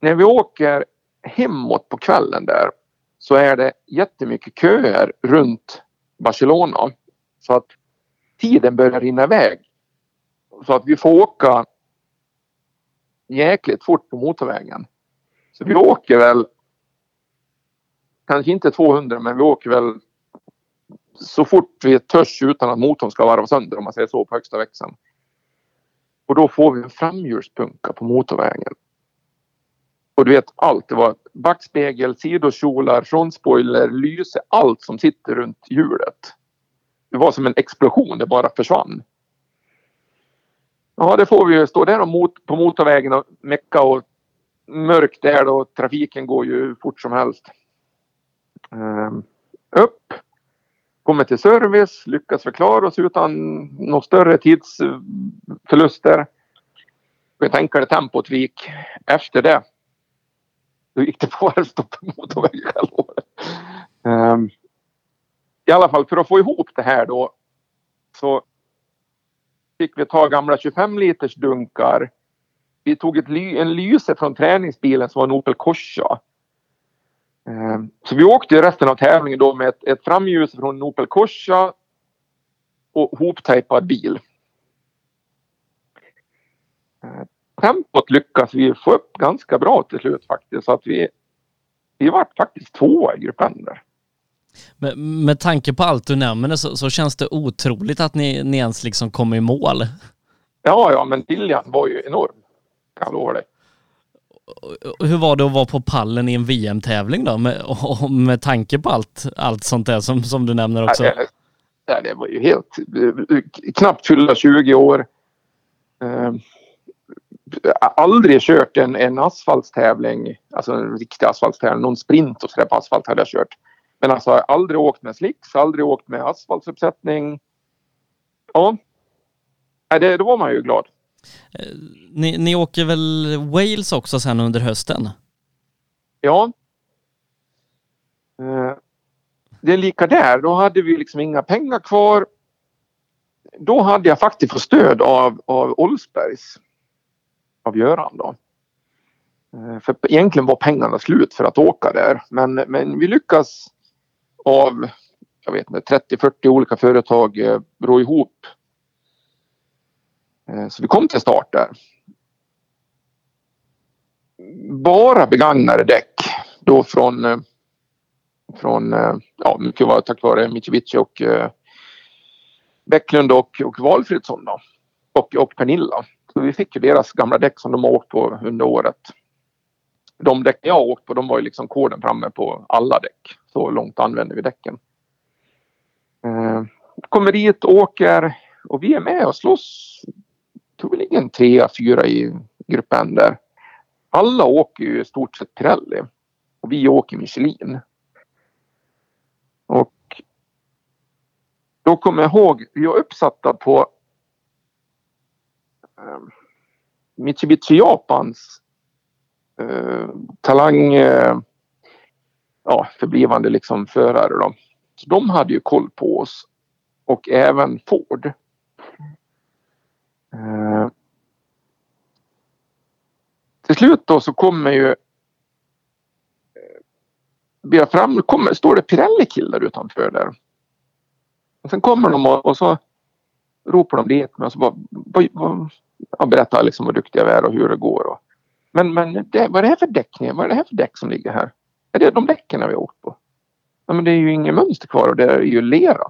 när vi åker hemåt på kvällen där så är det jättemycket köer runt Barcelona. Så att tiden börjar rinna iväg så att vi får åka jäkligt fort på motorvägen. Så vi åker väl kanske inte 200 men vi åker väl så fort vi törs utan att motorn ska varva sönder om man säger så på högsta växeln. Och då får vi en framhjulspunka på motorvägen. Och du vet allt. Det var backspegel, sidokjolar, frontspoiler, lyse, allt som sitter runt hjulet. Det var som en explosion, det bara försvann. Ja, det får vi ju stå där mot, på motorvägen och mecka och mörkt där då. Trafiken går ju fort som helst. Um, upp. Kommer till service, lyckas förklara oss utan några större tidsförluster. Jag tänker det tempot vi gick efter det. Då gick det på halvstopp på motorvägen. Um, I alla fall för att få ihop det här då så fick vi ta gamla 25 liters dunkar. Vi tog ett ly en lyse från träningsbilen som var en Opel Corsa. Eh, så vi åkte resten av tävlingen då med ett, ett framljus från en Opel Corsa och hoptejpad bil. Eh, tempot lyckas vi få upp ganska bra till slut faktiskt så att vi, vi vart faktiskt tvåa i gruppen där. Med, med tanke på allt du nämner så, så känns det otroligt att ni, ni ens liksom kom i mål. Ja, ja, men viljan var ju enorm. Kan jag lova dig. Hur var det att vara på pallen i en VM-tävling då? Med, med tanke på allt, allt sånt där som, som du nämner också. Ja, Nej, det var ju helt knappt fyllda 20 år. Eh, aldrig kört en, en asfaltstävling, alltså en riktig asfaltstävling, någon sprint och sådär på asfalt hade jag kört. Men alltså aldrig åkt med slicks, aldrig åkt med asfaltsuppsättning. Ja, det, då var man ju glad. Ni, ni åker väl Wales också sen under hösten? Ja. Eh, det är lika där. Då hade vi liksom inga pengar kvar. Då hade jag faktiskt fått stöd av, av Olsbergs. Av Göran då. Eh, för egentligen var pengarna slut för att åka där. Men, men vi lyckas av jag vet inte, 30-40 olika företag eh, ihop. Eh, så vi kom till start där. Bara begagnade däck då från, eh, från eh, ja, mycket var tack vare Mitjevici och Bäcklund och, och Valfridsson då. Och, och Pernilla. Så vi fick ju deras gamla däck som de har åkt på under året. De däck jag har åkt på de var ju liksom koden framme på alla däck. Så långt använder vi däcken. Eh, kommer dit, åker och vi är med och slåss. Troligen trea, fyra i gruppen där. Alla åker ju i stort sett Pirelli och vi åker Michelin. Och då kommer jag ihåg, vi var uppsatta på eh, Mitsubishi Japans eh, talang eh, ja, förblivande liksom förare. Då. Så de hade ju koll på oss och även Ford. Eh, till slut då så kommer ju eh, Vi fram, kommer, står det Pirelli-killar utanför där. Och sen kommer de och, och så ropar de dit mig och så bara, bara, bara berättar liksom hur duktiga vi är och hur det går. Och, men men det, vad är det här för däck? Vad är det här för däck som ligger här? Är det de däcken vi har åkt på? Ja, men det är ju inget mönster kvar och det är ju lera.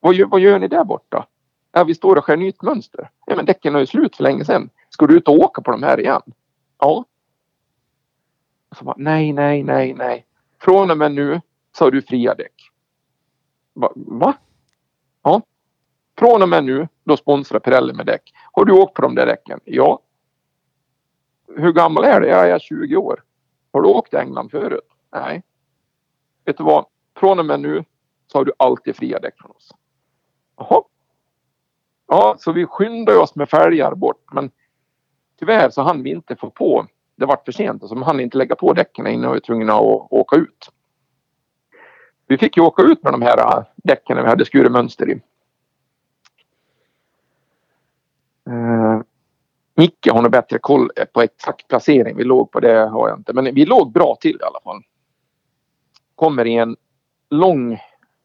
Vad gör, vad gör ni där borta? Ja, vi står och skär nytt mönster. Ja, men däcken har ju slut för länge sedan. Ska du ut och åka på de här igen? Ja. så bara, nej, nej, nej, nej. Från och med nu så har du fria däck. Va? Va? Ja. Från och med nu, då sponsrar Pirelli med däck. Har du åkt på de där däcken? Ja. Hur gammal är du? Jag är 20 år. Har du åkt i England förut? Nej. Vet du vad? Från och med nu så har du alltid fria däck från oss. Jaha. Ja, så vi skyndade oss med fälgar bort men tyvärr så hann vi inte få på. Det var för sent, så hann inte lägga på däcken innan vi var tvungna att åka ut. Vi fick ju åka ut med de här äh, däcken när vi hade skurit mönster i. Uh, Micke har nog bättre koll på exakt placering vi låg på. Det har jag inte. Men vi låg bra till i alla fall. Kommer i en lång,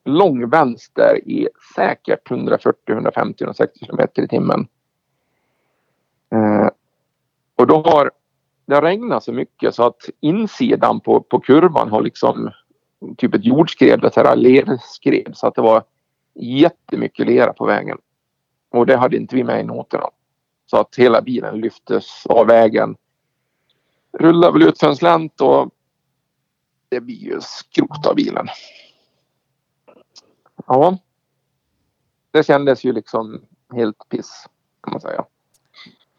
lång vänster i säkert 140, 150, 160 kilometer i timmen. Eh, och då har det regnat så mycket så att insidan på, på kurvan har liksom typ ett jordskred, ett lerskred. Så att det var jättemycket lera på vägen. Och det hade inte vi med i noterna. Så att hela bilen lyftes av vägen. Rullade väl ut för en slänt och det blir ju skrot av bilen. Ja. Det kändes ju liksom helt piss kan man säga.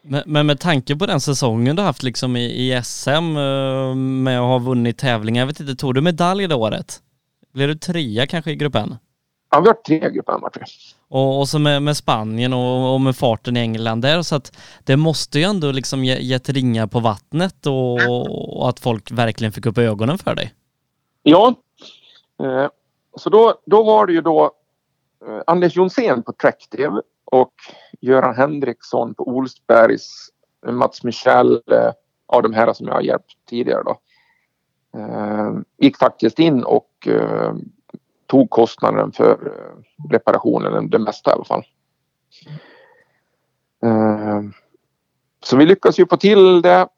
Men, men med tanke på den säsongen du haft liksom i, i SM eh, med att ha vunnit tävlingar, jag vet inte, tog du medalj det året? Blev du trea kanske i gruppen? Ja, vi har tre grupper matcher. Och, och så med, med Spanien och, och, med farten i England där, så att det måste ju ändå liksom ge, gett ringar på vattnet och, och, att folk verkligen fick upp ögonen för dig. Ja, eh, så då, då var det ju då eh, Anders Jonsén på Tractive och Göran Henriksson på Olsbergs, eh, Mats Michel, eh, av de här som jag har hjälpt tidigare då. Eh, gick faktiskt in och eh, tog kostnaden för eh, reparationen, det mesta i alla fall. Eh, så vi lyckades ju få till det.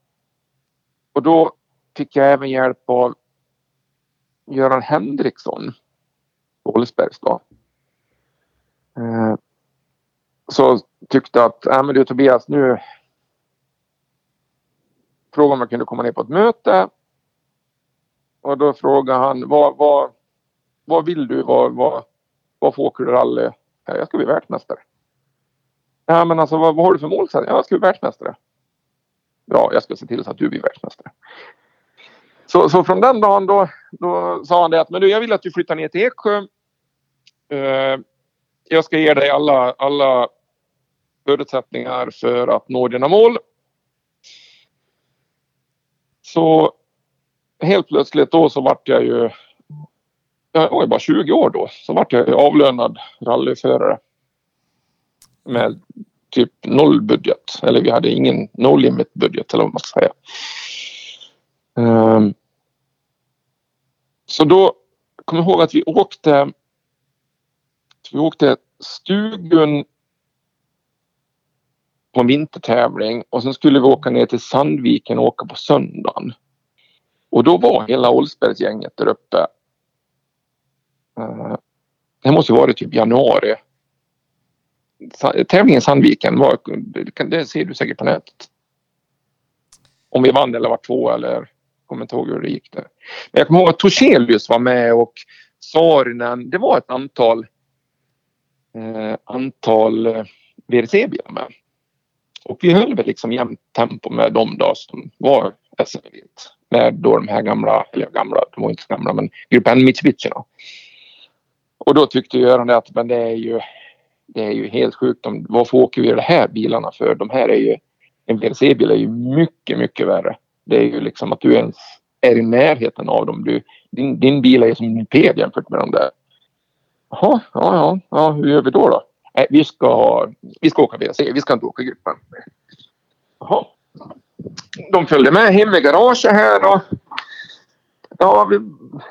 Och då fick jag även hjälp av Göran Henriksson Ålesbergs då. Eh, så tyckte att, ja men du Tobias nu frågade om jag kunde komma ner på ett möte. Och då frågade han vad, vad, vad vill du? Var, vad får åker du rally? Jag ska bli världsmästare. Ja, men alltså vad, vad har du för mål? Ja, jag ska bli världsmästare. Bra, jag ska se till så att du blir världsmästare. Så, så från den dagen då, då sa han det att men du, jag vill att du flyttar ner till Eksjö. Eh, jag ska ge dig alla, alla förutsättningar för att nå dina mål. Så helt plötsligt då så vart jag ju, jag var bara 20 år då, så vart jag avlönad rallyförare. Med typ noll budget. Eller vi hade ingen no limit budget eller vad man ska säga. Um, så då kom jag ihåg att vi åkte vi åkte Stugun på en vintertävling och sen skulle vi åka ner till Sandviken och åka på söndagen. Och då var hela Oldsbergsgänget där uppe. Eh, det måste vara varit typ januari. Tävlingen i Sandviken var, det ser du säkert på nätet. Om vi vann eller var två eller kommer inte ihåg hur det gick där. Men jag kommer ihåg att Torselius var med och Saarinen. Det var ett antal Eh, antal eh, VRC-bilar med. Och vi höll väl liksom jämnt tempo med de då som var SMV. Med då de här gamla, eller gamla, de var inte så gamla, men Grupp N Mitsubishierna. Och då tyckte Göran det att men det är ju det är ju helt sjukt. om varför åker vi de här bilarna för? De här är ju en VRC-bil är ju mycket, mycket värre. Det är ju liksom att du ens är i närheten av dem. Du, din, din bil är som en moped jämfört med de där. Jaha, ja, ja, ja, hur gör vi då? då? Nej, vi ska, vi ska åka WC, vi ska inte åka i gruppen. Jaha. De följde med hem i garaget här och ja, vi,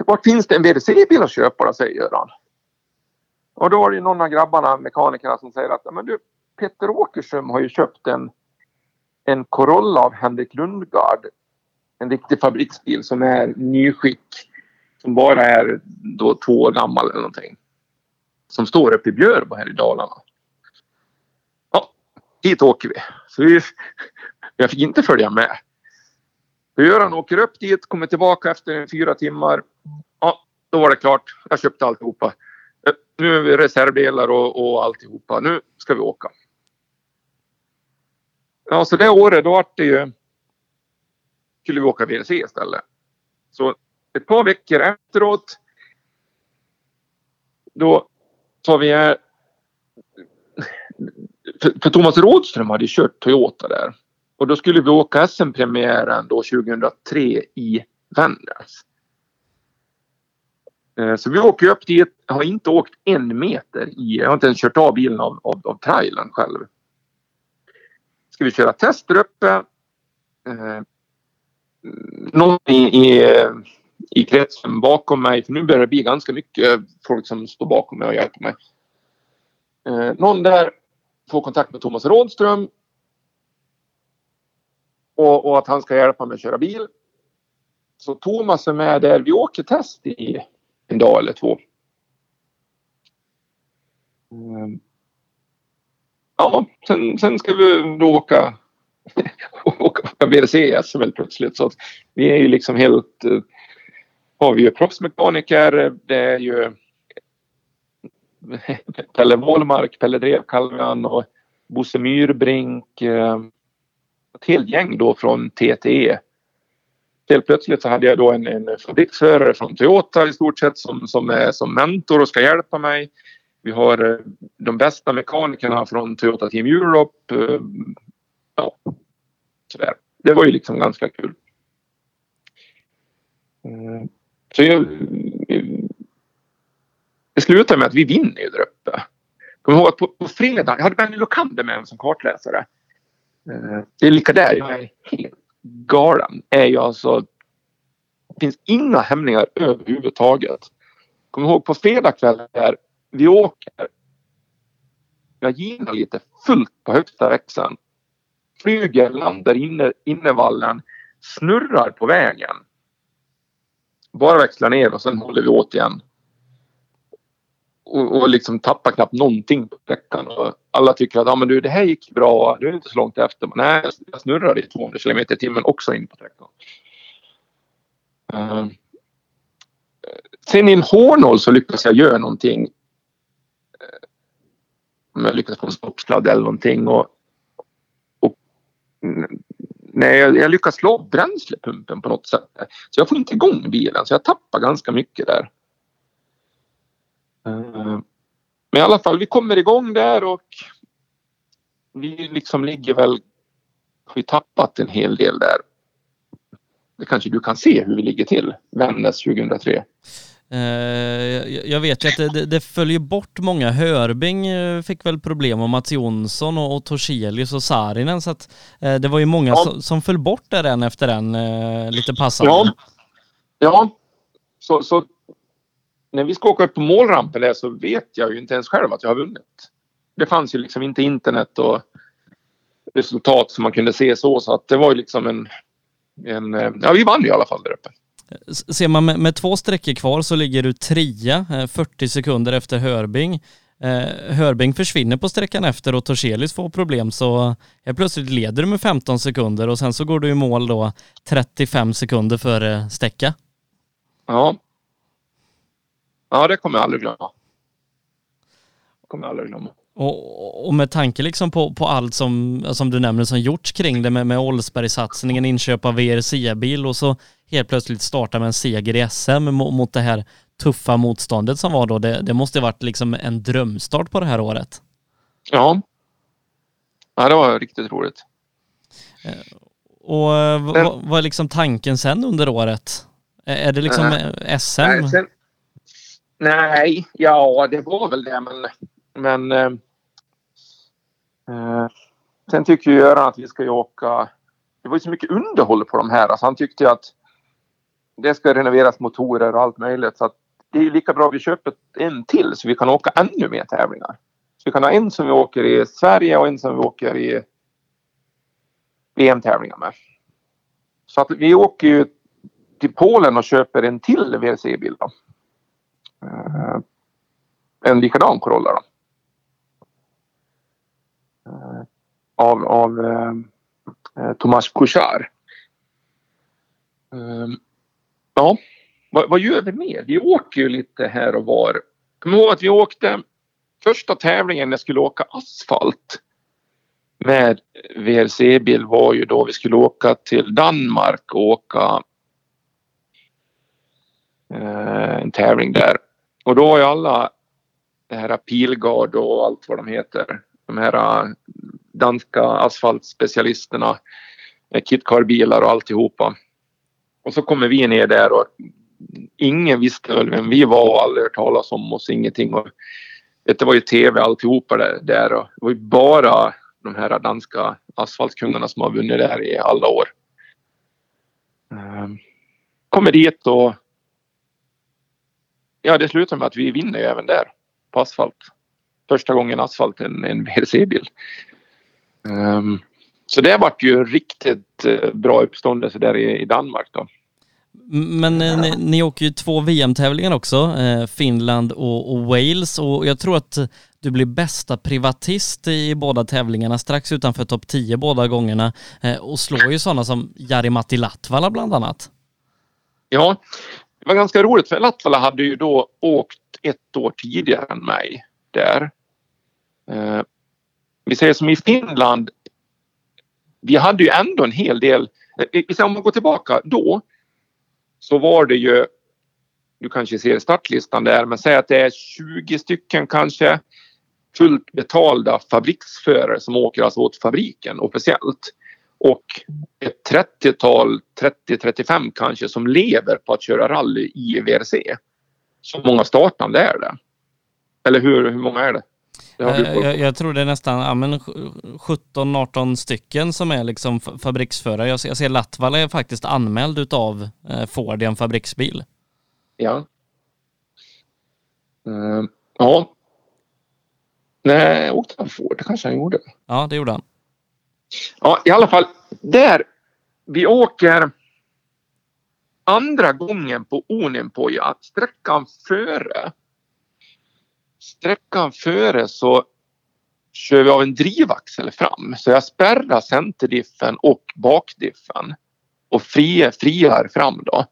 vart finns det en WC-bil att köpa då, säger Göran. Och då är det någon av grabbarna, mekanikerna, som säger att men du, Peter Åkerström har ju köpt en, en Corolla av Henrik Lundgard. En riktig fabriksbil som är nyskick. Som bara är då två år gammal eller någonting som står uppe i Björbo här i Dalarna. Ja, dit åker vi. Så vi, jag fick inte följa med. Så Göran åker upp dit, kommer tillbaka efter fyra timmar. Ja, då var det klart. Jag köpte alltihopa. Eh, nu är vi reservdelar och, och alltihopa. Nu ska vi åka. Ja, så det året då vart det ju... Skulle vi åka VLC istället. Så ett par veckor efteråt då tar vi. Eh, för, för Thomas Rådström hade kört Toyota där. Och då skulle vi åka SM-premiären då 2003 i Vännäs. Eh, så vi åker upp dit. Har inte åkt en meter i. Jag har inte ens kört av bilen av, av, av trailern själv. Ska vi köra test där uppe. Eh, någon i, i, i kretsen bakom mig, för nu börjar det bli ganska mycket eh, folk som står bakom mig och hjälper mig. Eh, någon där får kontakt med Thomas Rådström. Och, och, att han ska hjälpa mig att köra bil. Så Thomas är med där. Vi åker test i en dag eller två. Mm. Ja, sen, sen ska vi då åka åka VRC väl plötsligt. Så att vi är ju liksom helt eh, har vi ju proffsmekaniker. Det är ju Pelle Wåhlmark, Pelle Drevkalvan och Bosse Myrbrink. Eh, ett helt gäng då från TTE. Helt plötsligt så hade jag då en, en fabriksförare från Toyota i stort sett som, som är som mentor och ska hjälpa mig. Vi har eh, de bästa mekanikerna från Toyota Team Europe. Eh, ja, sådär. Det var ju liksom ganska kul. Så jag, det slutar med att vi vinner ju där uppe. Kom ihåg att på, på fredag, jag hade Benny Lokander med mig som kartläsare. Eh, det är lika där, jag är helt galen. Är jag alltså, det finns inga hämningar överhuvudtaget. Kom ihåg på fredag kväll där vi åker. Jag ginar lite fullt på högsta växeln. Flyger, landar inne, innevallen, snurrar på vägen bara växla ner och sen håller vi åt igen. Och, och liksom tappar knappt någonting på sträckan. Och alla tycker att ah, men du, det här gick bra, du är inte så långt efter. Men nej, jag snurrade i 200 km i timmen också in på sträckan. Ehm, uh, sen i en hårnål så lyckas jag göra någonting. Ehm, om jag lyckas få en stoppsladd eller någonting. Och, och mm, nej, jag, jag lyckas slå bränslepumpen på något sätt. Så jag får inte igång bilen så jag tappar ganska mycket där. Eh, men i alla fall, vi kommer igång där och vi liksom ligger väl, har vi tappat en hel del där. Det kanske du kan se hur vi ligger till, Vännäs 2003. Uh, jag vet ju att det, det, följer bort många. Hörbing uh, fick väl problem och Mats Jonsson och, och Torselius och Sarinen så att uh, det var ju många ja. som, som föll bort där en efter en lite passande. Ja, ja. Så, så när vi ska åka upp på målrampen där så vet jag ju inte ens själv att jag har vunnit. Det fanns ju liksom inte internet och resultat som man kunde se så så att det var ju liksom en, en ja vi vann ju i alla fall där uppe. Ser man med, med två sträckor kvar så ligger du trea, eh, 40 sekunder efter Hörbing. Eh, Hörbing försvinner på sträckan efter och Torselius får problem så helt plötsligt leder du med 15 sekunder och sen så går du i mål då 35 sekunder före eh, Stäcka. Ja. Ja, det kommer jag aldrig glömma. Det kommer jag aldrig glömma. Och, och med tanke liksom på, på allt som, som du nämner som gjorts kring det med, med Olsberg-satsningen, inköp av VRC-bil och så helt plötsligt starta med en seger i SM mot, mot det här tuffa motståndet som var då. Det, det måste varit liksom en drömstart på det här året. Ja. Ja, det var riktigt roligt. Eh, och eh, Men, vad, är liksom tanken sen under året? Är det liksom äh, SM? Nej, sen, nej, ja det var väl det men, men Eh, sen tycker ju Göran att vi ska ju åka det var ju så mycket underhåll på de här. Alltså han tyckte att det ska renoveras motorer och allt möjligt. Så att det är lika bra att vi köper en till så vi kan åka ännu mer tävlingar. Så vi kan ha en som vi åker i Sverige och en som vi åker i VM-tävlingar med. Så att vi åker ju till Polen och köper en till WRC-bil. Eh, en likadan Corolla då. Eh, av av eh, eh, uh, Tomas Couchard. Ehm, ja, vad, vad, gör vi mer? Vi åker ju lite här och var. Kom ihåg att vi åkte första tävlingen jag skulle åka asfalt med VRC-bil var ju då vi skulle åka till Danmark och åka eh, en tävling där. Och då var ju alla det här Pilgard och allt vad de heter. De här danska asfaltspecialisterna. Kitcar-bilar och alltihopa. Och så kommer vi ner där och ingen visste väl vem vi var och aldrig hört talas om oss, ingenting. Och det var ju tv alltihopa där, och det var ju bara de här danska asfaltkunderna som har vunnit där i alla år. Um, kommer dit och ja, det slutar med att vi vinner även där på asfalt. Första gången asfalt en, en VRC-bil. Um, ehm, så det vart ju riktigt eh, bra uppståndelse där i, i Danmark då. Men eh, ni, ni åker ju två VM-tävlingar också, eh, Finland och, och, Wales och jag tror att du blir bästa privatist i båda tävlingarna, strax utanför topp 10 båda gångerna eh, och slår ju sådana som Jari-Matti Latvala bland annat. Ja, det var ganska roligt för Latvala hade ju då åkt ett år tidigare än mig där. Eh, vi säger som i Finland, vi hade ju ändå en hel del, eh, om man går tillbaka då så var det ju, du kanske ser startlistan där, men säg att det är 20 stycken kanske fullt betalda fabriksförare som åker alltså åt fabriken officiellt. Och ett 30-tal, 30-35 kanske som lever på att köra rally i VRC. Så många startande är det? Eller hur, hur många är det? Eh, jag, jag, tror det är nästan ja, 17-18 stycken som är liksom fabriksförare. Jag, jag ser Latvala är faktiskt anmäld utav eh, Ford i en fabriksbil. Ja. Uh, ja. Nej, åkte han Ford? Det kanske han gjorde. Ja, det gjorde han. Ja, i alla fall där. Vi åker andra gången på Onenpoja, sträckan före sträckan före så kör vi av en drivaxel fram. Så jag spärrar centerdiffen och bakdiffen och friar, friar fram då.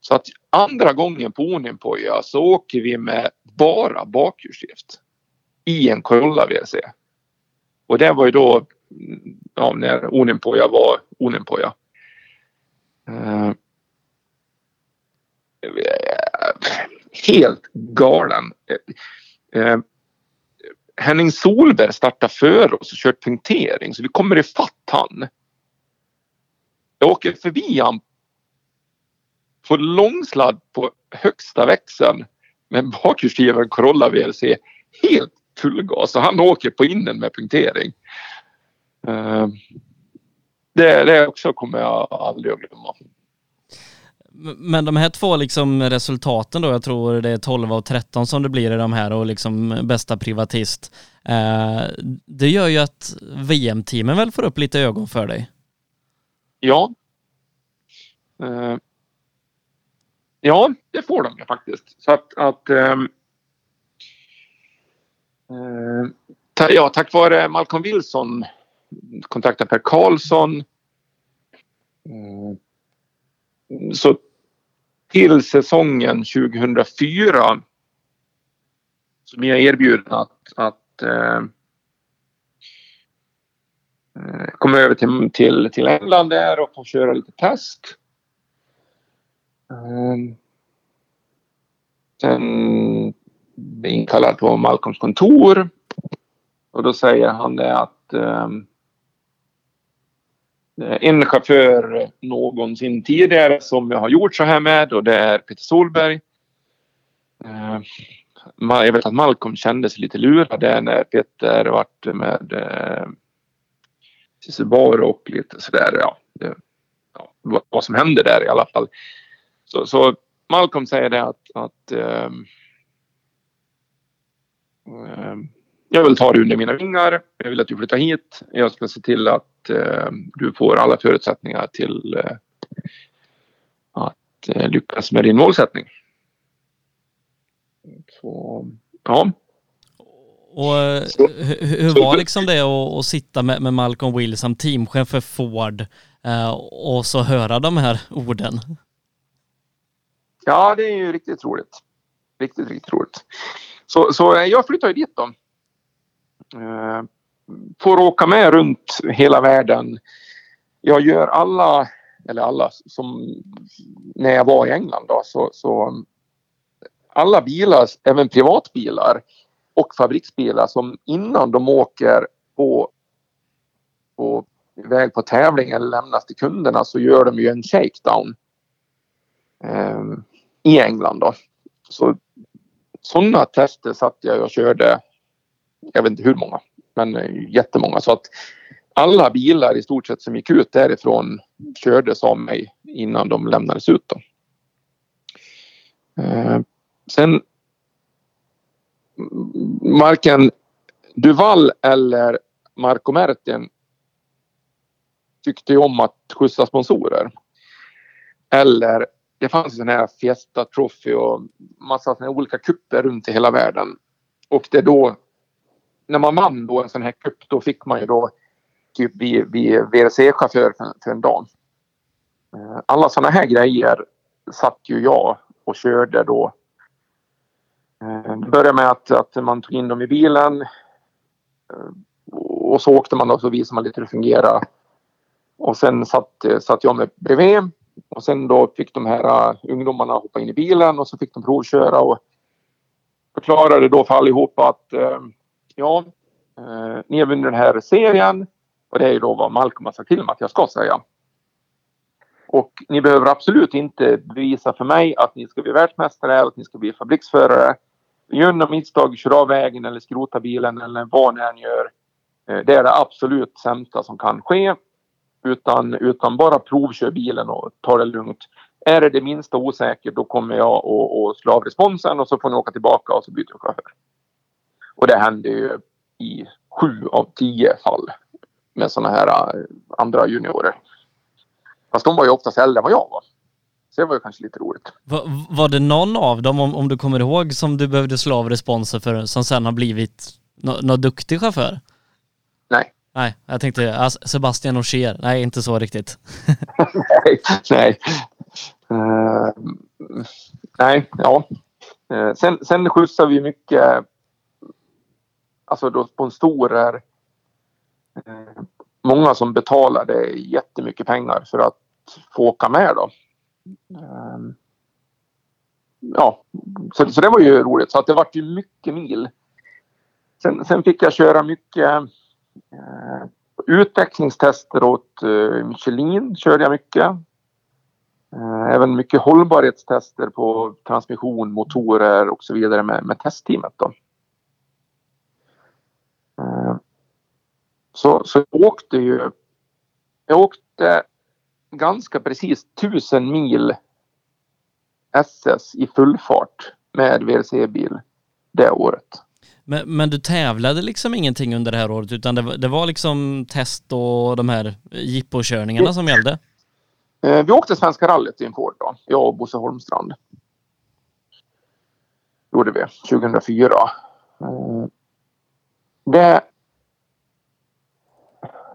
Så att andra gången på Onimpoja så åker vi med bara bakhjulsdrift. i en Corolla WRC. Och det var ju då ja, när Onimpoja var Onimpoja. Uh, eh, helt galen. Eh, Henning Solberg startar före oss och kört punktering så vi kommer ifatt han. Jag åker förbi han på långsladd på högsta växeln med bakhjulsdriven Corolla VLC. helt fullgas och han åker på innen med punktering. Eh, det, det också kommer jag aldrig att glömma. Men de här två liksom resultaten då, jag tror det är 12 och 13 som det blir i de här och liksom bästa privatist. Eh, det gör ju att VM-teamen väl får upp lite ögon för dig? Ja. Eh, ja, det får de ju faktiskt. Så att, att ehm, eh, ja, tack vare Malcolm Wilson kontaktade Per Karlsson eh, så till säsongen 2004 så blir jag erbjuden att, att eh, eh, komma över till, till, till England där och få köra lite test. Eh, sen blir inkallad på Malcolms kontor och då säger han det att Eh, Eh, en chaufför någonsin tidigare som jag har gjort så här med och det är Peter Solberg. Eh, jag vet att Malcolm kände sig lite lurad där när Peter vart med eh, Subaru och lite sådär. Ja, ja, vad som hände där i alla fall. Så, så Malcolm säger det att, att um, um, jag vill ta dig under mina vingar. Jag vill att du flyttar hit. Jag ska se till att eh, du får alla förutsättningar till eh, att eh, lyckas med din målsättning. Så, ja. Och eh, hur, hur var liksom det att, att sitta med, med Malcolm som teamchef för Ford eh, och så höra de här orden? Ja, det är ju riktigt roligt. Riktigt, riktigt roligt. Så, så jag flyttade dit då. Eh, får åka med runt hela världen. Jag gör alla, eller alla, som när jag var i England då, så, så alla bilar, även privatbilar och fabriksbilar som innan de åker på, på väg på tävling eller lämnas till kunderna så gör de ju en shakedown eh, i England då. Så sådana tester satt jag och körde jag vet inte hur många, men eh, jättemånga. Så att alla bilar i stort sett som gick ut därifrån kördes av mig innan de lämnades ut. Då. Eh, sen varken Duval eller Marco Merten tyckte ju om att skjutsa sponsorer. Eller det fanns en här Fiesta Trophy och massa såna olika kupper runt i hela världen. Och det är då när man vann då en sån här cup då fick man ju då typ bli, bli VRC-chaufför för, för, en dag. Eh, alla såna här grejer satt ju jag och körde då. Eh, det började med att, att man tog in dem i bilen eh, och så åkte man och så visade man lite hur det fungerade. Och sen satt, satt jag med bredvid och sen då fick de här ungdomarna hoppa in i bilen och så fick de provköra och förklarade då för allihopa att ja, eh, ni har vunnit den här serien och det är ju då vad Malcolm har sagt till mig att jag ska säga. Och ni behöver absolut inte bevisa för mig att ni ska bli världsmästare eller att ni ska bli fabriksförare. Gör något misstag, kör av vägen eller skrota bilen eller vad ni än gör. Eh, det är det absolut sämsta som kan ske. Utan, utan bara provkör bilen och ta det lugnt. Är det det minsta osäkert då kommer jag att slå av responsen och så får ni åka tillbaka och så byter vi chaufför. Och det händer ju i sju av tio fall med sådana här äh, andra juniorer. Fast de var ju oftast äldre än vad jag var. Så det var ju kanske lite roligt. Var, var det någon av dem, om, om du kommer ihåg, som du behövde slå av responser för, som sen har blivit någon no duktig chaufför? Nej. Nej, jag tänkte alltså, Sebastian Ogier. Nej, inte så riktigt. nej, nej. Uh, nej, ja. Uh, sen, sen skjutsar vi mycket alltså då sponsorer, eh, många som betalade jättemycket pengar för att få åka med då. Ehm, ja, så, så det var ju roligt. Så att det vart ju mycket mil. Sen, sen fick jag köra mycket eh, utvecklingstester åt eh, Michelin. Körde jag mycket. Eh, även mycket hållbarhetstester på transmission, motorer och så vidare med, med testteamet. Då. Eh, så, så jag åkte ju... Jag åkte ganska precis tusen mil SS i full fart med VRC-bil det året. Men, men, du tävlade liksom ingenting under det här året utan det, var, det var liksom test och de här jippokörningarna som gällde? Eh, vi åkte Svenska rallyt i en Ford då, jag och Bosse Holmstrand. gjorde vi 2004. Det...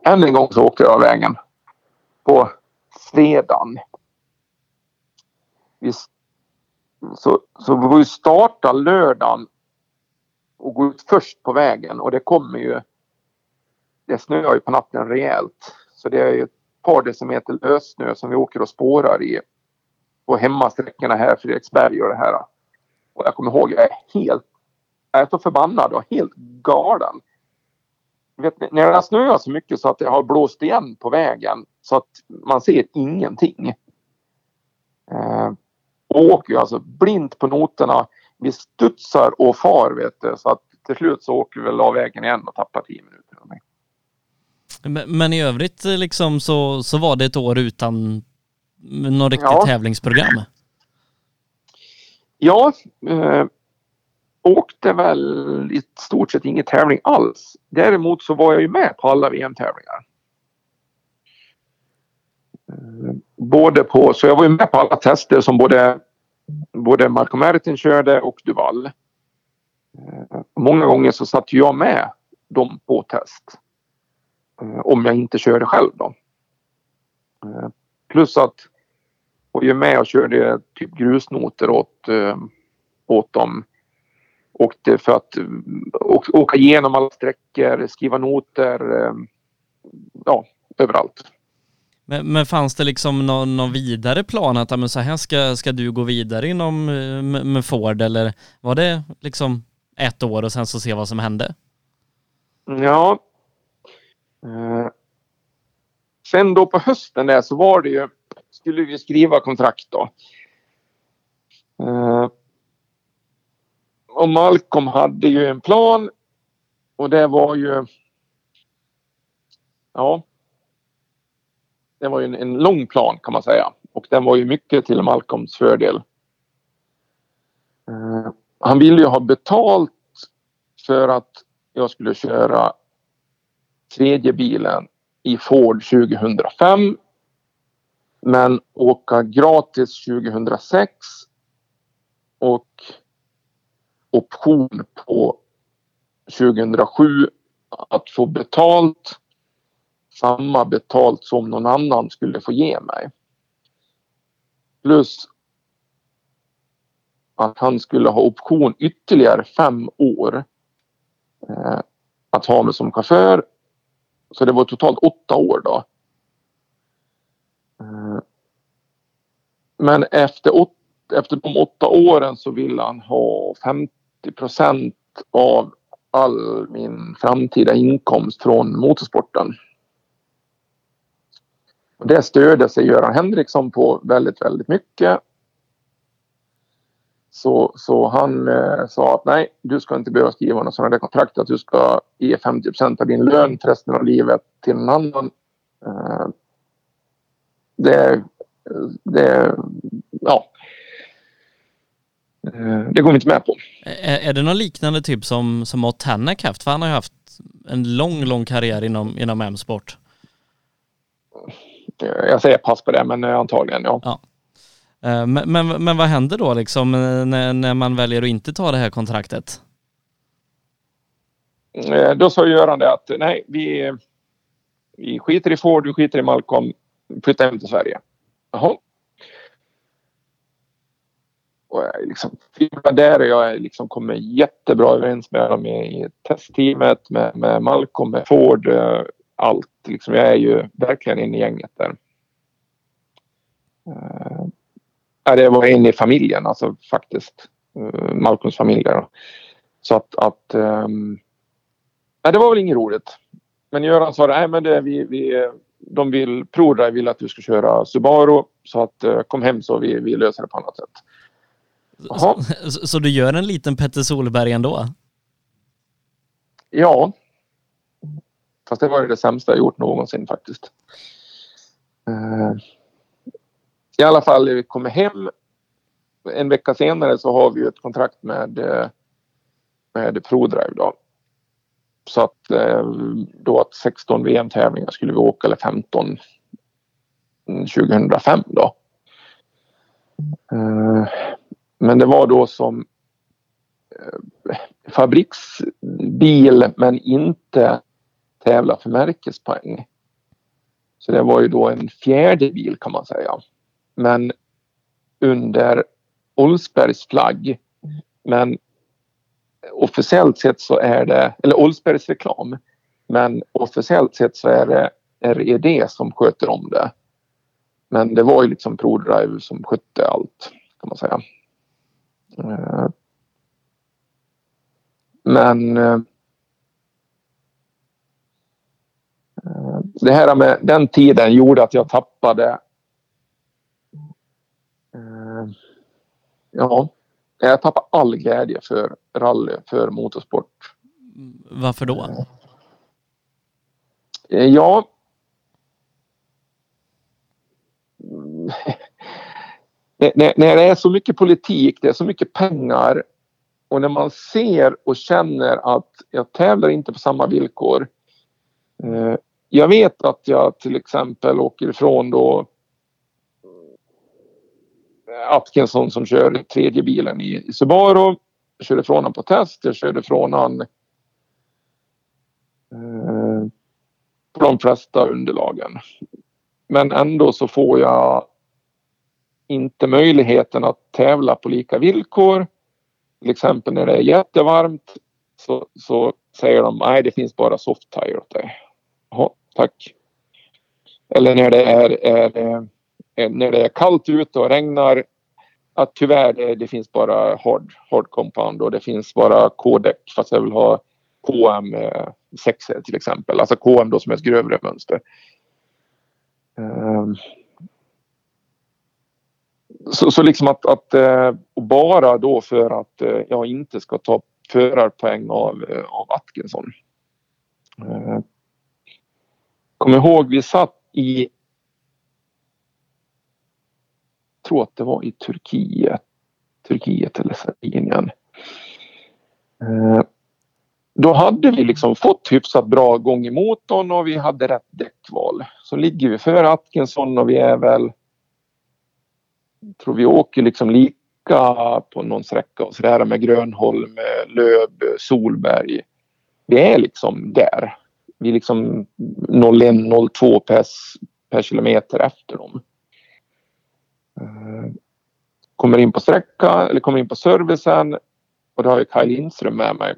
Än en gång så åkte jag av vägen på fredagen. Vi, så, så vi starta lördagen och gå ut först på vägen och det kommer ju... Det snöar ju på natten rejält. Så det är ju ett par decimeter lössnö som vi åker och spårar i på hemmasträckorna här, Fredriksberg och det här. Och jag kommer ihåg, jag är helt... Är så förbannad och helt galen. Vet, när det har snöat så mycket så att det har blåst igen på vägen så att man ser ingenting. Eh, och åker ju alltså blint på noterna vi studsar och far vet du. Så att till slut så åker vi väl av vägen igen och tappar tio minuter. Men, men i övrigt liksom så, så var det ett år utan något riktigt ja. tävlingsprogram? Ja, eh, åkte väl i stort sett ingen tävling alls. Däremot så var jag ju med på alla VM-tävlingar. Eh, både på, så jag var ju med på alla tester som både både Marco Mertin körde och Duval. Eh, många gånger så satt jag med dem på test. Eh, om jag inte körde själv då. Plus att jag var med och körde typ grusnoter åt, åt dem. Åkte för att åka igenom alla sträckor, skriva noter. Ja, överallt. Men, men fanns det liksom någon, någon vidare plan att men så här ska, ska du gå vidare inom eh, med, med Ford eller var det liksom ett år och sen så se vad som hände? Ja. Eh. Sen då på hösten där så var det ju, skulle vi skriva kontrakt då. Och Malcolm hade ju en plan och det var ju ja, det var ju en, en lång plan kan man säga. Och den var ju mycket till Malcolms fördel. Uh, han ville ju ha betalt för att jag skulle köra tredje bilen i Ford 2005. Men åka gratis 2006. Och option på 2007 att få betalt samma betalt som någon annan skulle få ge mig. Plus att han skulle ha option ytterligare fem år eh, att ha mig som chaufför. Så det var totalt åtta år då. Eh, men efter, åt, efter de åtta åren så ville han ha 50 procent av all min framtida inkomst från motorsporten. Och det stödde sig Göran Henriksson på väldigt, väldigt mycket. Så, så han eh, sa att nej, du ska inte behöva skriva något sådant där kontrakt att du ska ge 50 procent av din lön för resten av livet till någon annan. Eh, det, det, ja. Eh, det går vi inte med på. Är, är det någon liknande typ som, som Ott Hennek haft? För han har ju haft en lång, lång karriär inom, inom M-sport. Jag säger pass på det, men eh, antagligen ja. ja. Eh, men, men, men vad händer då liksom när, när man väljer att inte ta det här kontraktet? Då sa Göran det att nej, vi, vi skiter i Ford, vi skiter i Malcolm, flyttar hem till Sverige. Jaha och jag är liksom, där jag är liksom kommer jättebra överens med dem i testteamet, med, med Malcolm, med Ford, eh, allt. Liksom, jag är ju verkligen inne i gänget där. Uh, det var en i familjen, alltså faktiskt. Uh, Malcolms familj där. Så att, att um, nej, det var väl inget roligt. Men Göran sa nej men det, vi, vi, de vill, ProDrive vill att du ska köra Subaru så att uh, kom hem så vi, vi löser det på annat sätt. Så, så, så, du gör en liten Petter Solberg ändå? Ja. Fast det var ju det sämsta jag gjort någonsin faktiskt. Uh, I alla fall, vi kommer hem. En vecka senare så har vi ett kontrakt med, eh, med ProDrive då. Så att uh, då att 16 VM-tävlingar skulle vi åka, eller 15 2005 då. Men det var då som eh, fabriksbil men inte tävla för märkespoäng. Så det var ju då en fjärde bil kan man säga. Men under Olsbergs flagg. Men officiellt sett så är det, eller Olsbergs reklam. Men officiellt sett så är det RED som sköter om det. Men det var ju liksom ProDrive som skötte allt kan man säga. Eh, men eh, det här med den tiden gjorde att jag tappade eh, ja, jag tappade all glädje för rally, för motorsport. Varför då? Ja när, när det är så mycket politik, det är så mycket pengar och när man ser och känner att jag tävlar inte på samma villkor. Eh, jag vet att jag till exempel åker ifrån då eh, Atkinson som kör tredje bilen i, i Subaru. Jag körde ifrån honom på test, jag körde ifrån honom eh, på de flesta underlagen. Men ändå så får jag inte möjligheten att tävla på lika villkor. Till exempel när det är jättevarmt så, så säger de nej det finns bara soft tire åt dig. Jaha, tack. Eller när det är, är, är, när det är kallt ute och regnar att tyvärr det, det, finns bara hard, hard compound och det finns bara K-däck fast jag vill ha KM 6 eh, till exempel. Alltså KM då som är ett grövre mönster. Um, så, så liksom att, att eh, bara då för att eh, jag inte ska ta förarpoäng av, eh, av Atkinson. Kom ihåg, vi satt i jag tror att det var i Turkiet, Turkiet eller Sardinien. Då hade vi liksom fått hyfsat bra gång i motorn och vi hade rätt däckval. Så ligger vi före Atkinson och vi är väl tror vi åker liksom lika på någon sträcka och sådär med Grönholm, Löb, Solberg. Vi är liksom där. Vi är liksom 01-02 per, per kilometer efter dem. Eh, kommer in på sträcka eller kommer in på servicen och då har jag Kaj Lindström med mig.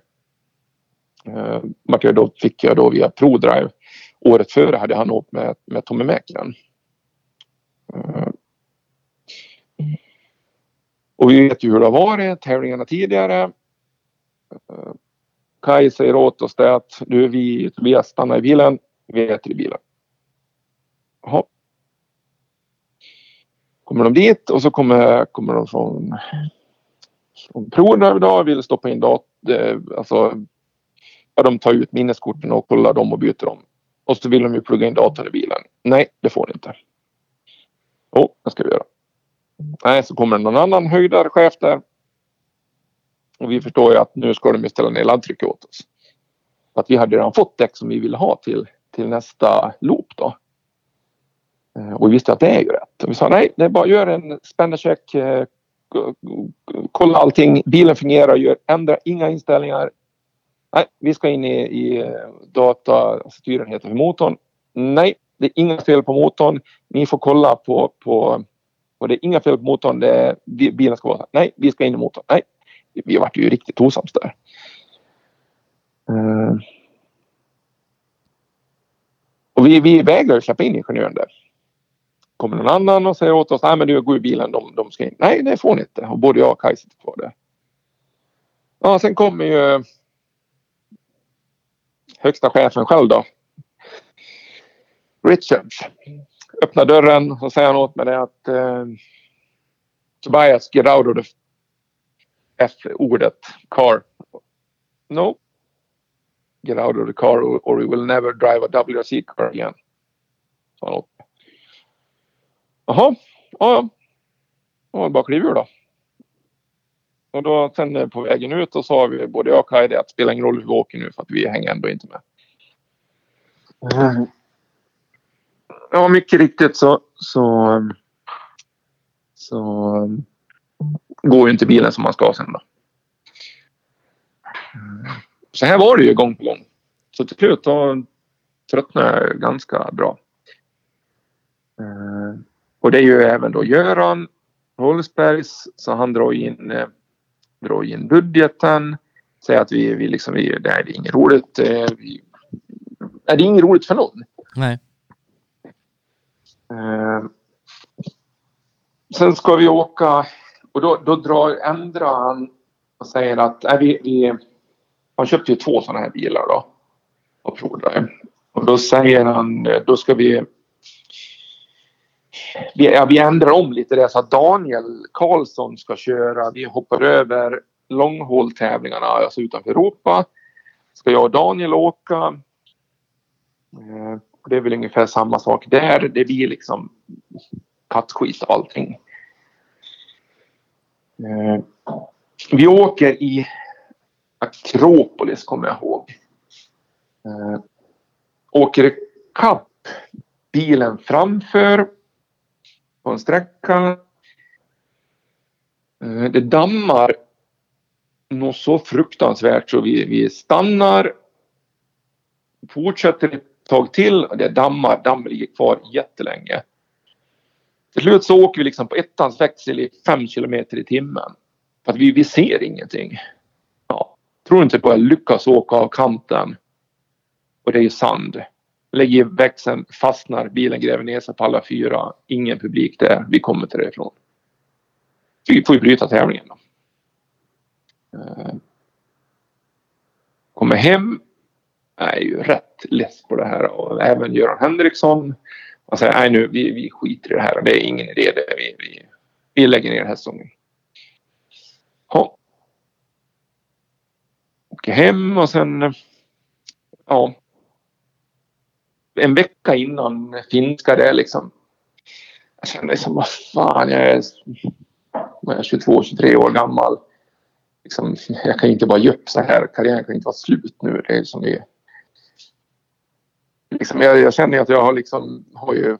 Eh, Martin då fick jag då via ProDrive. Året före hade han åkt med, med Tommy Mäkinen. Eh, och vi vet ju hur det har varit tävlingarna tidigare. Eh, Kaj säger åt oss det att nu är vi, Tobias stannar i bilen, vi äter i bilen. Jaha. Kommer de dit och så kommer, kommer de från, från Prodrive idag och vill stoppa in dator, eh, alltså ja, de tar ut minneskorten och kollar dem och byter dem. Och så vill de ju plugga in datorn i bilen. Nej, det får ni inte. Jo, oh, det ska vi göra. Nej, så kommer det någon annan höjdarchef där. Och vi förstår ju att nu ska de ju ställa ner laddtrycket åt oss. Att vi hade redan fått däck som vi ville ha till, till nästa loop då. Eh, och vi visste att det är ju rätt. Och vi sa nej, det är bara gör en spännercheck. Eh, kolla allting. Bilen fungerar. Gör, ändra inga inställningar. Nej, vi ska in i, i eh, data, alltså styrenheten för motorn. Nej, det är inga fel på motorn. Ni får kolla på, på och det är inga fel på motorn. Det är, bilen ska vara så här. Nej, vi ska in i motorn. Nej. Vi vart ju riktigt osams där. Uh, och vi, vi vägrar släppa in ingenjören där. Kommer någon annan och säger åt oss, nej men du går i bilen, de, de ska in. Nej, det får ni inte. Och både jag och Kaj sitter kvar där. Ja, sen kommer ju högsta chefen själv då. Richards. Öppnar dörren och säger han åt mig det att eh, Tobias, get out of the F-ordet, car. No. Get out of the car or, or we will never drive a WRC car again. Sa han åt mig. Jaha, ja, ja. Bara kliva ur då. Och då sen på vägen ut och sa vi både jag och Kaj att det spelar ingen roll hur vi åker nu för att vi hänger ändå inte med. Mm. Ja, mycket riktigt så, så, så går ju inte bilen som man ska sen då. Så här var det ju gång på gång. Så till slut då tröttnade jag ganska bra. Eh, och det är ju även då Göran Holsbergs så han drar in, eh, drar in budgeten. Säger att vi, vi liksom, vi, det är inget roligt. Eh, vi, är det inget roligt för någon. Nej. Eh, sen ska vi åka och då, då drar, ändrar han och säger att äh, vi, vi, han köpte ju två sådana här bilar då och provade. Och då säger han, eh, då ska vi vi, ja, vi ändrar om lite det så att Daniel Karlsson ska köra. Vi hoppar över långhåltävlingarna alltså utanför Europa. Ska jag och Daniel åka. Eh, det är väl ungefär samma sak där. Det blir liksom kattskit allting. Eh, vi åker i Akropolis kommer jag ihåg. Eh, åker kapp bilen framför på en sträcka. Eh, det dammar något så fruktansvärt så vi, vi stannar. Fortsätter ett tag till och det dammar, dammen ligger kvar jättelänge. Till slut så åker vi liksom på ettans växel i fem kilometer i timmen. För att vi, vi ser ingenting. Ja. Tror inte på att jag lyckas åka av kanten. Och det är sand. Lägger i växeln, fastnar, bilen gräver ner sig på alla fyra. Ingen publik där. Vi kommer inte därifrån. vi får ju bryta tävlingen då. Eh, kommer hem är ju rätt less på det här och även Göran Henriksson man säger nej nu, vi, vi skiter i det här. Det är ingen idé. Det, vi, vi, vi lägger ner hästsången. Ja. Åker hem och sen ja. En vecka innan finska det liksom. Jag kände liksom vad fan jag är, jag är 22, 23 år gammal. Liksom, jag kan inte bara ge upp så här. Karriären kan inte vara slut nu. Det är som det liksom, jag, jag, känner att jag har liksom, har ju...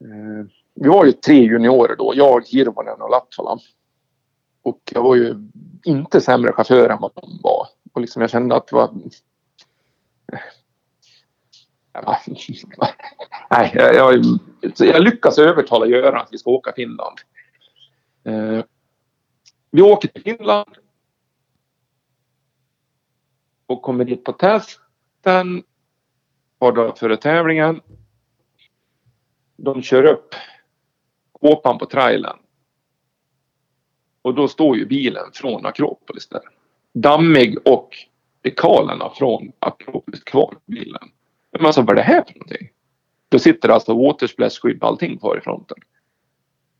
Eh, vi var ju tre juniorer då, jag, Hirvonen och Latvala. Och jag var ju inte sämre chaufför än vad de var. Och liksom jag kände att det var... Nej, jag, jag, jag lyckas övertala Göran att vi ska åka Finland. Eh, vi åker till Finland. Och kommer dit på test starten par dagar före tävlingen. De kör upp kåpan på trailern. Och då står ju bilen från Akropolis där. Dammig och dekalerna från Akropolis kvar på bilen. Men alltså vad är det här för någonting? Då sitter alltså watersplashtskydd och allting kvar i fronten.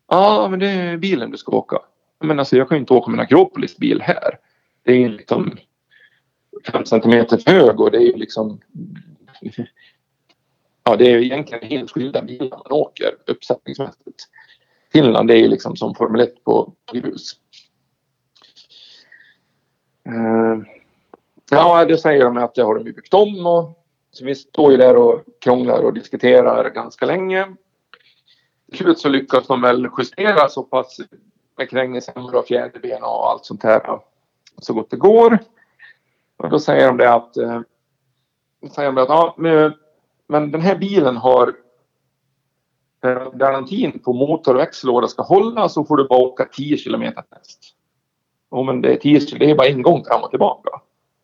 Ja, ah, men det är bilen du ska åka. Men alltså jag kan ju inte åka med en Akropolis bil här. Det är liksom fem centimeter för hög och det är ju liksom Ja, det är ju egentligen helt skilda bilar man åker uppsättningsmässigt. Finland är ju liksom som Formel 1 på grus. Uh, ja, det säger de att det har de ju byggt om och så vi står ju där och krånglar och diskuterar ganska länge. Till slut så lyckas de väl justera så pass med krängningshämmare och fjäderben och allt sånt här så gott det går. Och då säger de det att, eh, säger de att ja, men den här bilen har eh, garantin på motor och växellåda ska hålla så får du bara åka 10 kilometer test. Ja, men det är 10 det är bara en gång fram och tillbaka.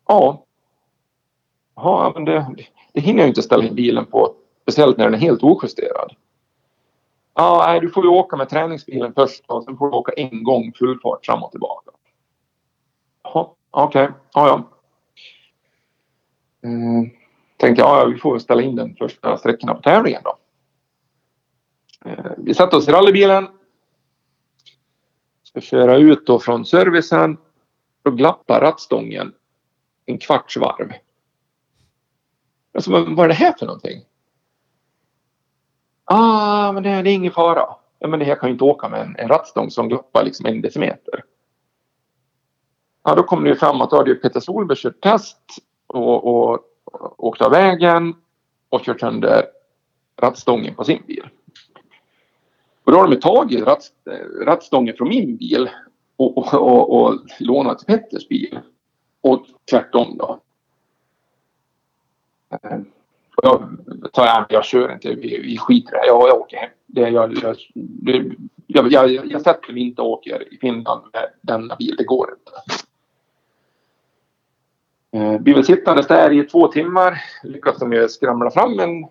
Ja. Ja, men det, det hinner jag inte ställa in bilen på. Speciellt när den är helt ojusterad. Ja, nej, du får ju åka med träningsbilen först och sen får du åka en gång full fart fram och tillbaka. Ja, okej. Okay. Ja, ja. Eh, tänkte jag, ja, vi får ställa in den första sträckorna på tävlingen då. Eh, vi satte oss i rallybilen. Ska köra ut då från servicen. Då glappar rattstången en kvarts varv. Alltså, vad, vad är det här för någonting? Ah, men det, det är ingen fara. Ja, men det här kan ju inte åka med en, en rattstång som glappar liksom en decimeter. Ja, då kom det ju fram att då hade ju Peter Solberg kört test och, och, och åkt av vägen och kört sönder rattstången på sin bil. Och då har de tagit ratt, rattstången från min bil och, och, och, och lånat till Petters bil. Och tvärtom då. Ehm, jag, jag, jag kör inte, vi, vi skiter i det jag, jag åker hem. Det, jag, jag, jag, jag, jag sätter mig inte och åker i Finland med denna bil, det går inte. Eh, blir sittandes där i två timmar. Lyckas de ju skramla fram en,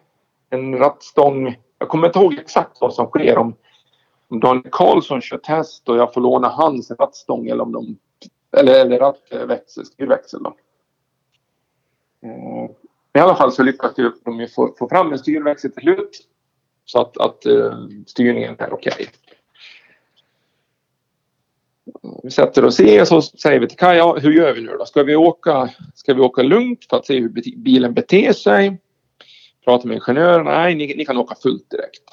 en rattstång. Jag kommer inte ihåg exakt vad som sker om, om Daniel Karlsson kör test och jag får låna hans rattstång eller om de eller, eller rattväxel, eh, styrväxel. Då. Eh, i alla fall så lyckas de ju få, få fram en styrväxel till slut så att, att eh, styrningen är okej. Okay. Vi sätter oss i och så säger vi till Kaja, hur gör vi nu då? Ska vi åka, ska vi åka lugnt för att se hur bilen beter sig? Prata med ingenjören. Nej, ni, ni kan åka fullt direkt.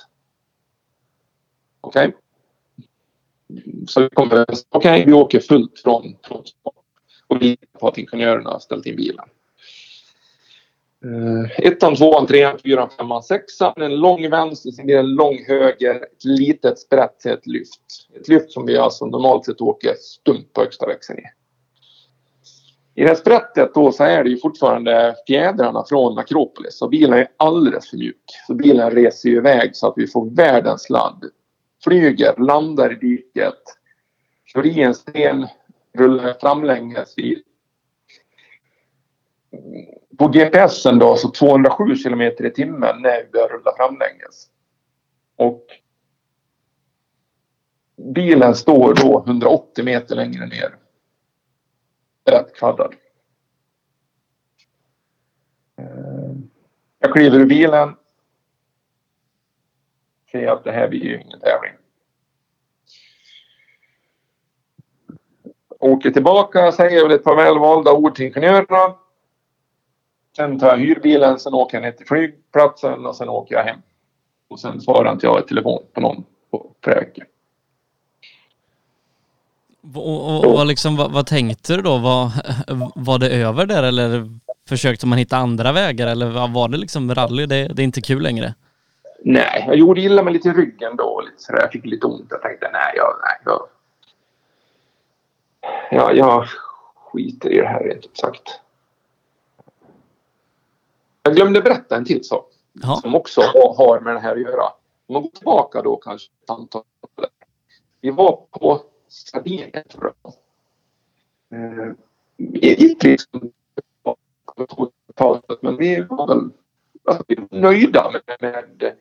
Okej. Okay. Så vi kommer, okej, okay, vi åker fullt från, från och vi på att ingenjörerna har ställt in bilen. Eh, ettan, tvåan, trean, fyran, femman, sexan. En lång vänster, sen blir det en lång höger. Ett litet sprätt till ett lyft. Ett lyft som vi alltså normalt sett åker stumt på högsta växeln i. I det här sprättet då så är det ju fortfarande fjädrarna från Akropolis och bilen är alldeles för mjuk. Så bilen reser ju iväg så att vi får världens ladd. Flyger, landar i diket, kör i en sten, rullar framlänges i på GPSen då så 207 kilometer i timmen när vi börjar rulla framlänges. Och bilen står då 180 meter längre ner. Rätt kvaddad. Eh, jag kliver ur bilen. Ser att det här blir ju ingen tävling. Åker tillbaka, säger väl ett par välvalda ord till ingenjörerna. Sen tar jag hyrbilen, sen åker jag ner till flygplatsen och sen åker jag hem. Och sen svarar inte jag i telefon på någon på flera veckor. Och, och, och liksom, vad, vad, tänkte du då? Var, var det över där eller försökte man hitta andra vägar eller var det liksom rally? Det, det är inte kul längre? Nej, jag gjorde illa mig lite i ryggen då. Lite sådär. Jag fick lite ont. Jag tänkte nej, jag, nej, jag, jag, jag skiter i det här rent ut sagt. Jag glömde berätta en till sak ja. som också har med det här att göra. Om man går tillbaka då kanske ett antal Vi var på Sardinien jag. Eh, vi gick liksom men vi var väl alltså, vi var nöjda med, med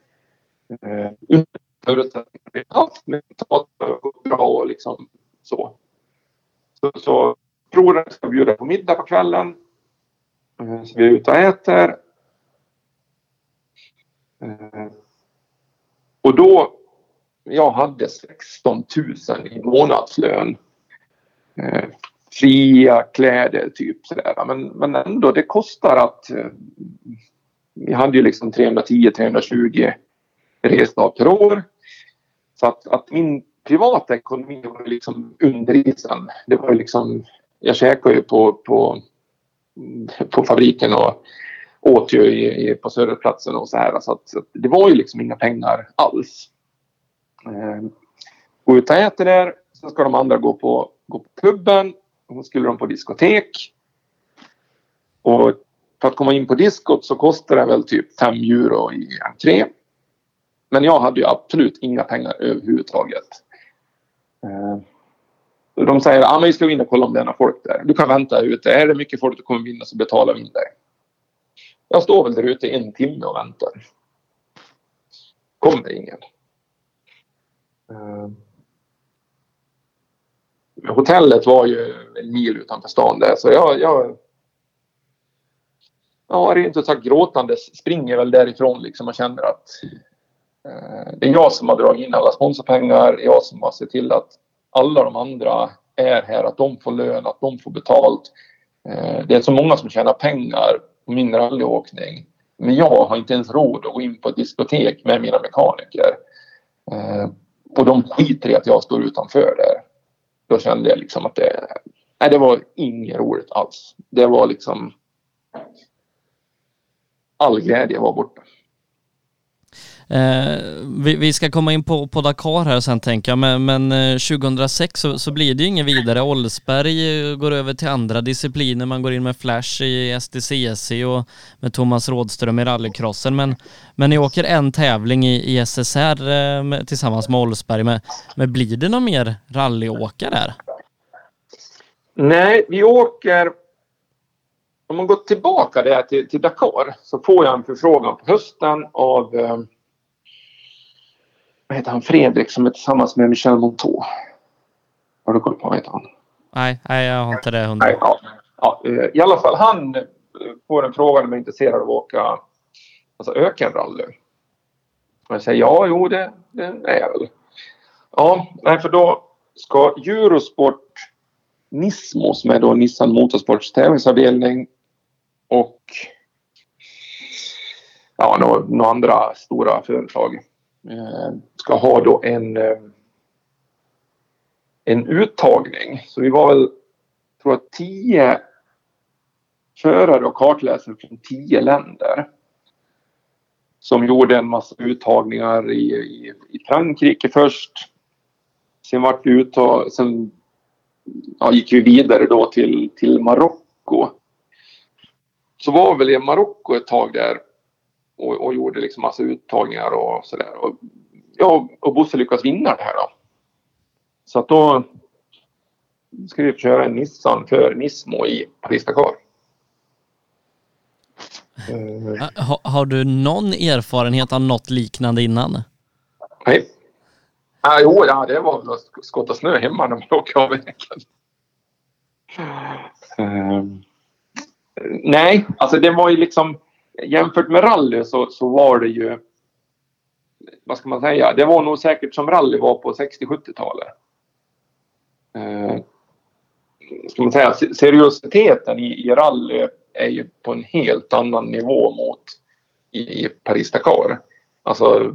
eh, förutsättningarna vi haft. Mentalt bra och liksom så. Så, så proven ska bjuda på middag på kvällen. Eh, så vi är ute och äter Eh, och då, jag hade 16 000 i månadslön. Eh, fria kläder, typ sådär. Men, men ändå, det kostar att... Eh, vi hade ju liksom 310-320 resdagar per år. Så att, att min privata ekonomi var liksom under isen. Det var ju liksom... Jag käkade ju på, på, på fabriken och åt ju i, i, på Söderplatsen och så här. Så, att, så att det var ju liksom inga pengar alls. Eh, gå ut och äta där. Sen ska de andra gå på, gå på puben. Och så skulle de på diskotek. Och för att komma in på diskot så kostar det väl typ 5 euro i entré. Men jag hade ju absolut inga pengar överhuvudtaget. Eh, de säger att ah, vi ska in och kolla om det är några folk där. Du kan vänta ute. Är det mycket folk du kommer vinna så betalar vi in dig. Jag står väl där ute en timme och väntar. Kommer ingen. Uh, hotellet var ju en mil utanför stan där så jag, jag ja, rent ut sagt gråtandes springer väl därifrån liksom och känner att uh, det är jag som har dragit in alla sponsorpengar, jag som har sett till att alla de andra är här, att de får lön, att de får betalt. Uh, det är så många som tjänar pengar på min rallyåkning. Men jag har inte ens råd att gå in på ett diskotek med mina mekaniker. Eh, och de skiter i att jag står utanför där. Då kände jag liksom att det, nej, det var inget roligt alls. Det var liksom... All glädje var borta. Eh, vi, vi, ska komma in på, på Dakar här sen tänker jag, men, men eh, 2006 så, så, blir det ju inget vidare. Olsberg eh, går över till andra discipliner, man går in med Flash i STCC och med Thomas Rådström i rallycrossen. Men, men ni åker en tävling i, i SSR eh, med, tillsammans med Olsberg. Men, men blir det någon mer rallyåkare där? Nej, vi åker om man går tillbaka där till, till Dakar så får jag en förfrågan på hösten av eh, vad heter han, Fredrik som är tillsammans med Michel Monteau. Har du koll på vad heter han? Nej, nej jag har inte det hundra. Nej, ja, ja, eh, I alla fall han eh, får en fråga om jag är intresserad av att åka alltså ökenrally. Och jag säger ja, jo det, det är jag väl. Ja, nej, för då ska Eurosport Nismo som är då Nissan Motorsports tävlingsavdelning och ja, några, några andra stora företag Eh, ska ha då en, eh, en uttagning. Så vi var väl, tror jag, tio förare och kartläsare från tio länder som gjorde en massa uttagningar i, i, i Frankrike först. Sen vart vi uttag, sen ja, gick vi vidare då till, till Marocko. Så var väl i Marocko ett tag där och, och gjorde liksom massa uttagningar och sådär. Och, ja, och Bosse lyckades vinna det här då. Så att då ska vi köra en Nissan för Nismo i Paris-Dakar. Uh, ha, har du någon erfarenhet av något liknande innan? Nej. Ah, jo, ja, det var väl att skotta snö hemma när man åker av vägen. Uh, nej, alltså det var ju liksom jämfört med rally så, så var det ju vad ska man säga, det var nog säkert som rally var på 60-70-talet. Eh, ska man säga, seriositeten i, i rally är ju på en helt annan nivå mot i, i Paris-Dakar. Alltså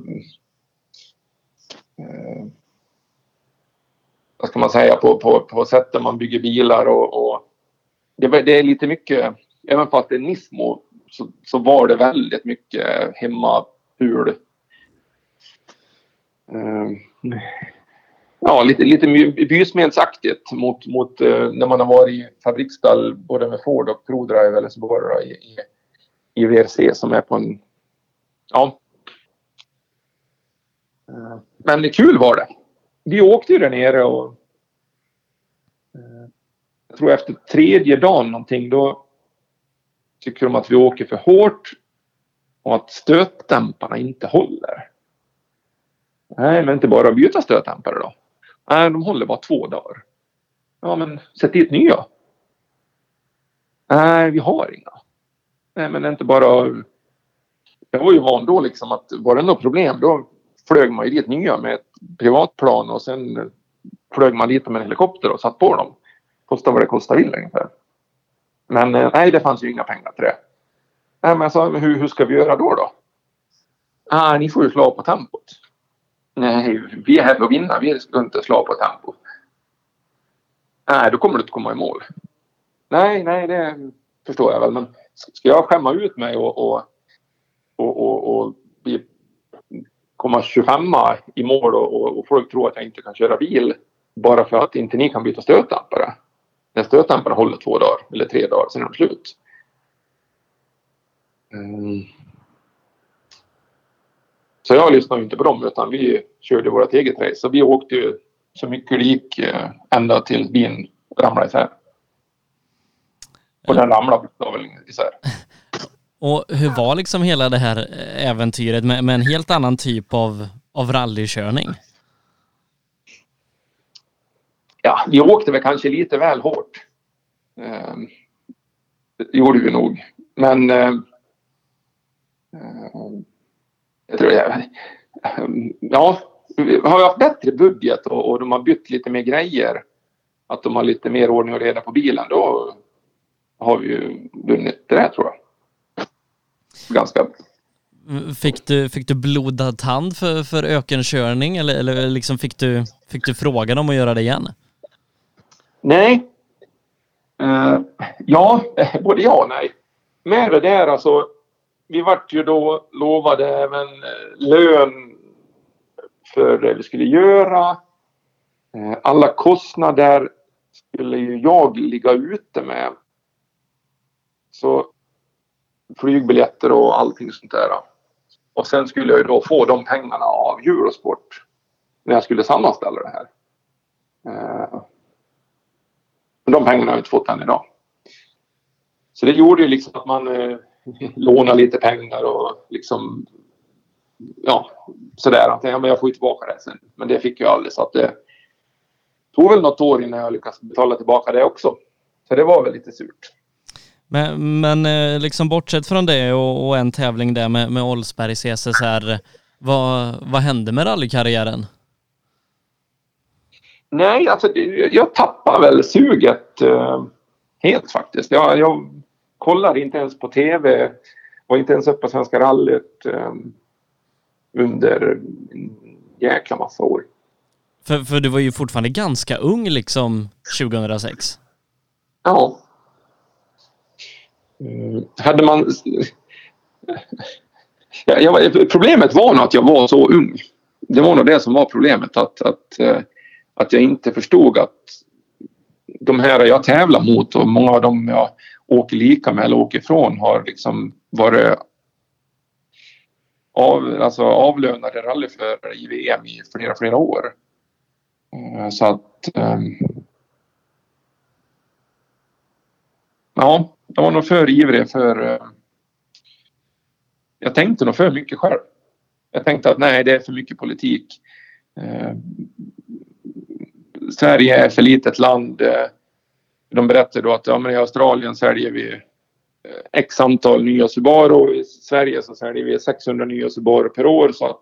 eh, vad ska man säga, på, på, på sättet man bygger bilar och, och det, det, är lite mycket, även fast det är Nismo så, så var det väldigt mycket hemmapul. Uh, ehm, ja, lite, lite bysmedsaktigt mot, mot uh, när man har varit i fabriksstall både med Ford och ProDrive eller Subaru i, i, i VRC som är på en... Ja. Uh, men kul var det. Vi åkte ju där nere och ehm, jag tror efter tredje dagen någonting då tycker de att vi åker för hårt och att stötdämparna inte håller. Nej, men inte bara byta stötdämpare då. Nej, de håller bara två dagar. Ja, men sätt dit nya. Nej, vi har inga. Nej, men inte bara... Jag var ju van då liksom att var det något problem då flög man ju dit nya med ett privatplan och sen flög man dit med en helikopter och satt på dem. Kostar vad det kostar vill ungefär. Men eh, nej, det fanns ju inga pengar till det. Nej, men jag sa, hur, hur ska vi göra då då? Ah, ni får ju slå på tempot. Nej, vi är här för att vinna. Vi ska inte slå på tempot. Nej, då kommer du inte komma i mål. Nej, nej, det förstår jag väl. Men ska jag skämma ut mig och, och, och, och, och bli, komma 25 i mål och, och folk tror att jag inte kan köra bil bara för att inte ni kan byta stötdämpare? När stötdämparna håller två dagar eller tre dagar, sen är de slut. Mm. Så jag lyssnade inte på dem utan vi körde vårt eget race. Så vi åkte ju så mycket det gick eh, ända till bilen ramlade isär. Och den ramlade bokstavligen isär. Och hur var liksom hela det här äventyret med, med en helt annan typ av, av rallykörning? Ja, vi åkte väl kanske lite väl hårt. Eh, det gjorde vi nog. Men eh, ehm, jag tror jag, ja, har vi haft bättre budget och, och de har bytt lite mer grejer, att de har lite mer ordning och reda på bilen, då har vi ju vunnit det där tror jag. Ganska. Fick du, fick du blodad tand för, för ökenkörning eller, eller liksom fick, du, fick du frågan om att göra det igen? Nej. Uh, ja, både ja och nej. Med det där alltså. Vi vart ju då lovade även eh, lön för det vi skulle göra. Uh, alla kostnader skulle ju jag ligga ute med. Så flygbiljetter och allting sånt där. Och sen skulle jag ju då få de pengarna av Eurosport när jag skulle sammanställa det här. Uh, de pengarna har jag inte fått än idag. Så det gjorde ju liksom att man eh, lånade lite pengar och liksom ja, sådär. Att ja, men jag får ju tillbaka det sen. Men det fick jag aldrig så att det tog väl något år innan jag lyckades betala tillbaka det också. Så det var väl lite surt. Men, men eh, liksom bortsett från det och, och en tävling där med, med CSSR. Vad, vad hände med rallykarriären? Nej, alltså jag tappar väl suget eh, helt faktiskt. Jag, jag kollar inte ens på TV. Var inte ens uppe på Svenska rallyt eh, under en jäkla massa år. För, för du var ju fortfarande ganska ung liksom 2006. Ja. Mm, hade man... Ja, jag, problemet var nog att jag var så ung. Det var nog det som var problemet. Att, att eh, att jag inte förstod att de här jag tävlar mot och många av dem jag åker lika med eller åker ifrån har liksom varit av, alltså avlönade rallyförare i VM i flera, flera år. Eh, så att... Ehm, ja, jag var nog för ivrig för... Eh, jag tänkte nog för mycket själv. Jag tänkte att nej, det är för mycket politik. Eh, Sverige är för litet land. Eh, de berättar då att ja, men i Australien säljer vi eh, x antal nya Subaru. I Sverige så säljer vi 600 nya Subaru per år så att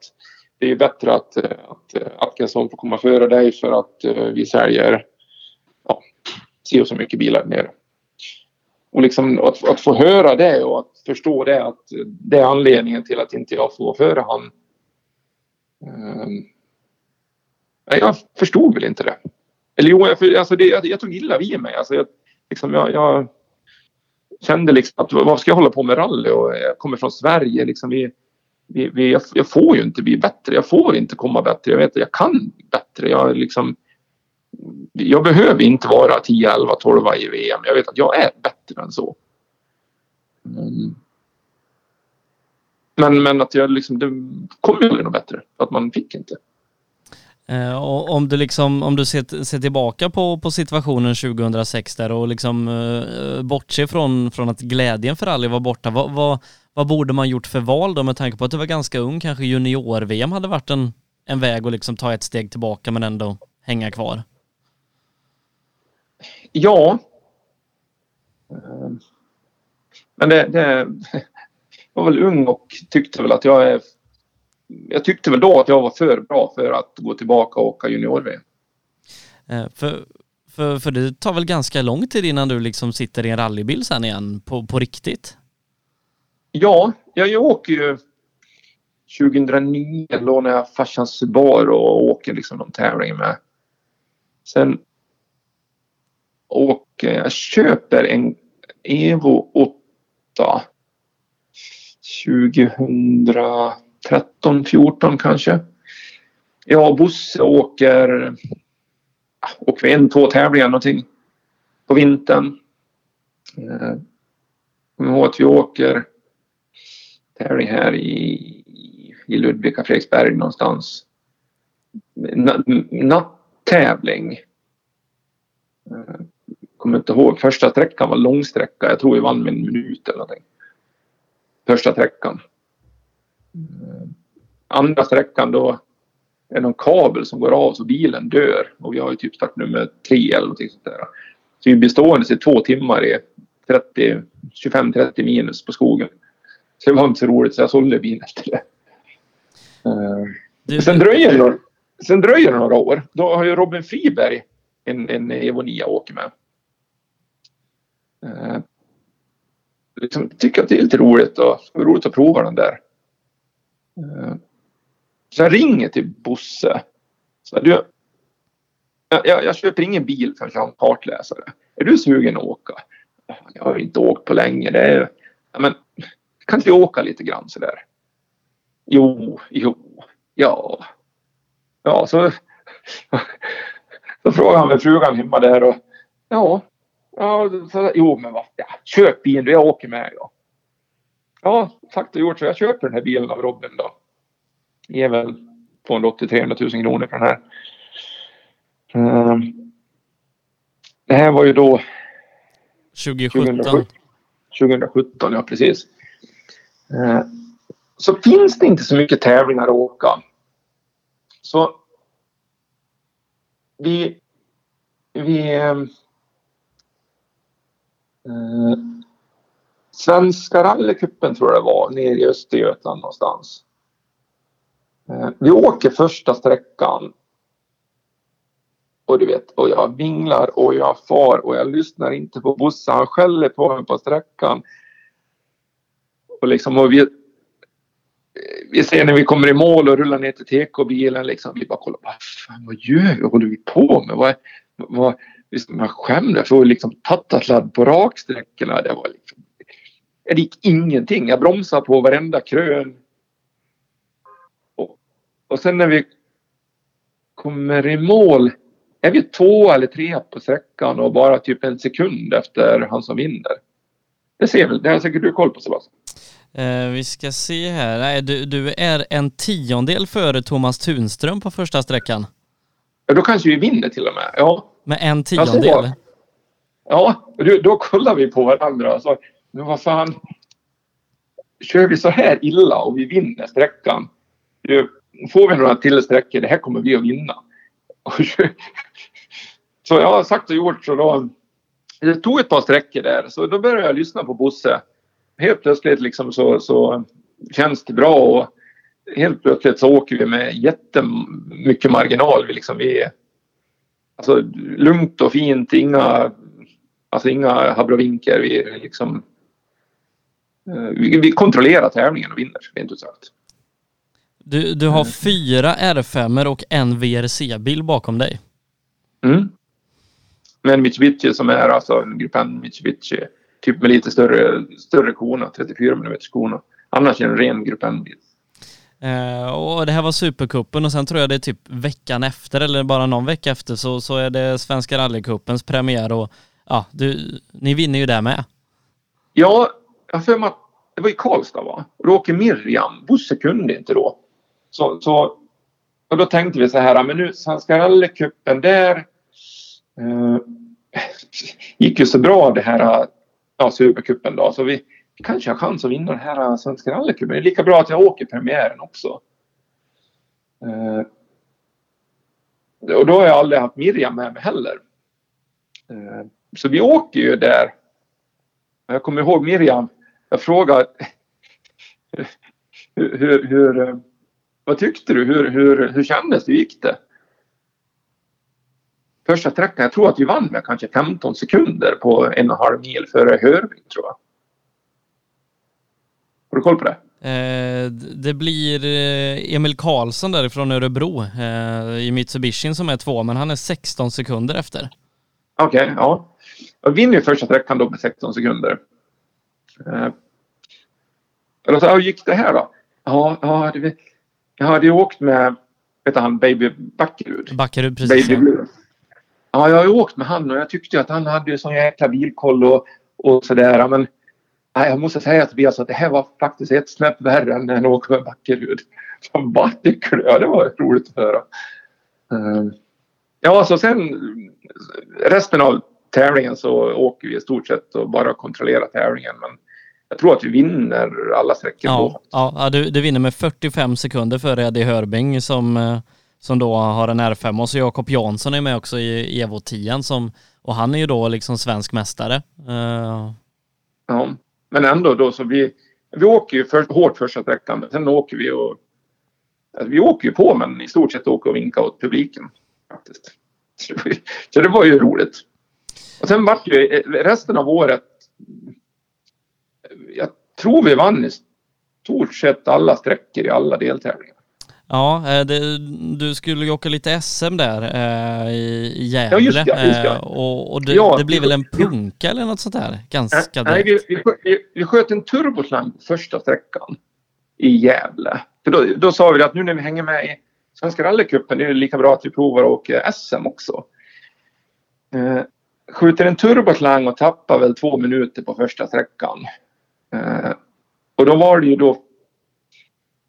det är bättre att, eh, att Atkinson får komma före dig för att vi säljer ja, si och så mycket bilar nere. Och liksom att, att, få höra det och att förstå det att det är anledningen till att inte jag får före han. Nej, jag förstod väl inte det. Eller jo, jag, alltså det, jag, jag tog illa vid mig. Alltså jag, liksom, jag, jag kände liksom att vad ska jag hålla på med rally och jag kommer från Sverige. Liksom vi, vi, vi, jag, jag, får ju inte bli bättre. Jag får inte komma bättre. Jag vet att jag kan bättre. Jag, liksom, jag behöver inte vara 10, 11, 12 i VM. Jag vet att jag är bättre än så. Mm. Men, men att jag liksom, det kom ju aldrig något bättre. Att man fick inte. Eh, och om du liksom, om du ser, ser tillbaka på, på situationen 2006 där och liksom eh, eh, bortser från, från att glädjen för rally var borta, vad, vad, vad borde man gjort för val då med tanke på att du var ganska ung, kanske junior-VM hade varit en, en väg att liksom ta ett steg tillbaka men ändå hänga kvar? Ja. Eh, men det, det jag var väl ung och tyckte väl att jag är jag tyckte väl då att jag var för bra för att gå tillbaka och åka junior-VM. Eh, för, för, för det tar väl ganska lång tid innan du liksom sitter i en rallybil sen igen på, på riktigt? Ja, jag, jag åker ju 2009 lånar jag farsans Subaru och åker liksom någon tävling med. Sen åker jag köper en Evo 8 2000 13, 14 kanske. Jag och Bosse åker, åker vi en, två tävlingar någonting på vintern. Eh, kommer ihåg att vi åker tävling här i i Ludvika, Fredriksberg någonstans. Na. Eh, kommer inte ihåg. Första sträckan var långsträcka. Jag tror vi vann med en minut eller någonting. Första sträckan. Eh, andra sträckan då är någon kabel som går av så bilen dör. Och vi har ju typ startnummer tre eller någonting sånt där. Så vi blir stående i två timmar i 30, 25-30 minus på skogen. Så det var inte så roligt så jag sålde bilen efter det. Du... sen, dröjer det några, sen dröjer det några år. Då har ju Robin Friberg en, en Evo 9 åker med. Uh, liksom, tycker att det är lite roligt och roligt att prova den där. Eh, så jag ringer till Bosse. Så du, jag, jag köper ingen bil förrän jag har en kartläsare. Är du sugen att åka? Jag har inte åkt på länge. Det är, ja, men, kan inte vi åka lite grann sådär? Jo, jo, ja. Ja, så, så frågade han med frugan hemma där och ja, ja så, jo men vad, ja, köp bilen, du, jag åker med. Ja ja, sagt och gjort så jag köper den här bilen av Robin då. Ger väl 280-300 000 kronor för den här. Um, det här var ju då 2017. 2017, 2017 ja precis. Uh, så finns det inte så mycket tävlingar att åka. Så vi, vi uh, Svenska rallycupen tror jag det var nere i Östergötland någonstans. Eh, vi åker första sträckan och du vet, och jag vinglar och jag far och jag lyssnar inte på Bosse. Han skäller på mig på sträckan. Och liksom, och vi, eh, vi ser när vi kommer i mål och rullar ner till TK-bilen liksom. Vi bara kollar, vad fan, vad gör vi? Vad håller vi på med? Vad, vad, liksom, jag skämdes för liksom tattasladd på raksträckorna. Det var liksom, det gick ingenting. Jag bromsade på varenda krön. Och, och sen när vi kommer i mål är vi två eller tre på sträckan och bara typ en sekund efter han som vinner. Det ser väl, det har säkert du koll på Sebastian. Eh, vi ska se här. Nej, du, du är en tiondel före Thomas Tunström på första sträckan. Ja, då kanske vi vinner till och med. Ja. Med en tiondel? Ja, då, då kollar vi på varandra och sa, men vad fan. Kör vi så här illa och vi vinner sträckan. Får vi några till sträckor, det här kommer vi att vinna. så jag har sagt och gjort så då. Det tog ett par sträckor där så då började jag lyssna på Bosse. Helt plötsligt liksom så, så känns det bra och helt plötsligt så åker vi med jättemycket marginal. Vi liksom vi, alltså lugnt och fint, inga, alltså inga habrovinker. Vi liksom vi, vi kontrollerar tävlingen och vinner, rent ut sagt. Du, du har mm. fyra R5 och en VRC-bil bakom dig. Mm. Med en Mitsubishi som är alltså en Grupp N Mitsubishi. Typ med lite större, större kona, 34 mm kona. Annars är det en ren Grupp N-bil. Eh, och det här var Supercupen och sen tror jag det är typ veckan efter eller bara någon vecka efter så, så är det Svenska rallycupens premiär och ja, du, ni vinner ju där med. Ja, jag har för mig att det var i Karlstad va? Och då åker Miriam. Bosse kunde inte då. Så, så, och då tänkte vi så här, men nu Svenska rallycupen där eh, gick ju så bra det här ja, Supercupen då. Så vi, vi kanske har chans att vinna den här eh, Svenska rallycupen. Det är lika bra att jag åker premiären också. Eh, och då har jag aldrig haft Miriam med mig heller. Eh, så vi åker ju där. Jag kommer ihåg Miriam. Jag frågade hur, hur, hur vad tyckte du? Hur, hur, hur kändes det? Hur gick det? Första sträckan, jag tror att vi vann med kanske 15 sekunder på en och en halv mil före Hörving tror jag. Har du koll på det? Eh, det blir eh, Emil Karlsson därifrån Örebro eh, i Mitsubishi som är två, men han är 16 sekunder efter. Okej, okay, ja. Jag vinner ju första sträckan då med 16 sekunder. Eh, hur gick det här då? Ja, ja det, jag hade ju åkt med, vet han, Baby Backerud. Backerud, precis. Baby ja. ja, jag har ju åkt med han och jag tyckte att han hade ju sån jäkla bilkoll och, och sådär. Men Nej, jag måste säga Tobias att det här var faktiskt ett snäpp värre än när jag åkte med Backerud. Va, tycker du? Ja, det var roligt att höra. Uh, ja, alltså sen resten av tävlingen så åker vi i stort sett och bara kontrollerar tävlingen. Men jag tror att vi vinner alla sträckor. Ja, ja du, du vinner med 45 sekunder före Eddie Hörbing som, eh, som då har en R5 och så Jakob Jansson är med också i Evo 10 som, och han är ju då liksom svensk mästare. Uh... Ja, men ändå då så vi, vi åker ju för, hårt första sträckan men sen åker vi och alltså, vi åker ju på men i stort sett åker och vinkar åt publiken faktiskt. Så det var ju roligt. Och sen vart ju resten av året tror vi vann i stort sett alla sträckor i alla deltävlingar. Ja, eh, det, du skulle ju åka lite SM där eh, i, Gävle. Ja, just det, just det. Eh, och, och det, ja, det blir väl en punka eller något sånt där? Ganska Nej, vi, vi, vi, vi sköt en turboslang på första sträckan i Gävle. För då, då sa vi att nu när vi hänger med i Svenska rallycupen är det lika bra att vi provar att åka SM också. Eh, skjuter en turboslang och tappar väl två minuter på första sträckan. Eh, och då var det ju då,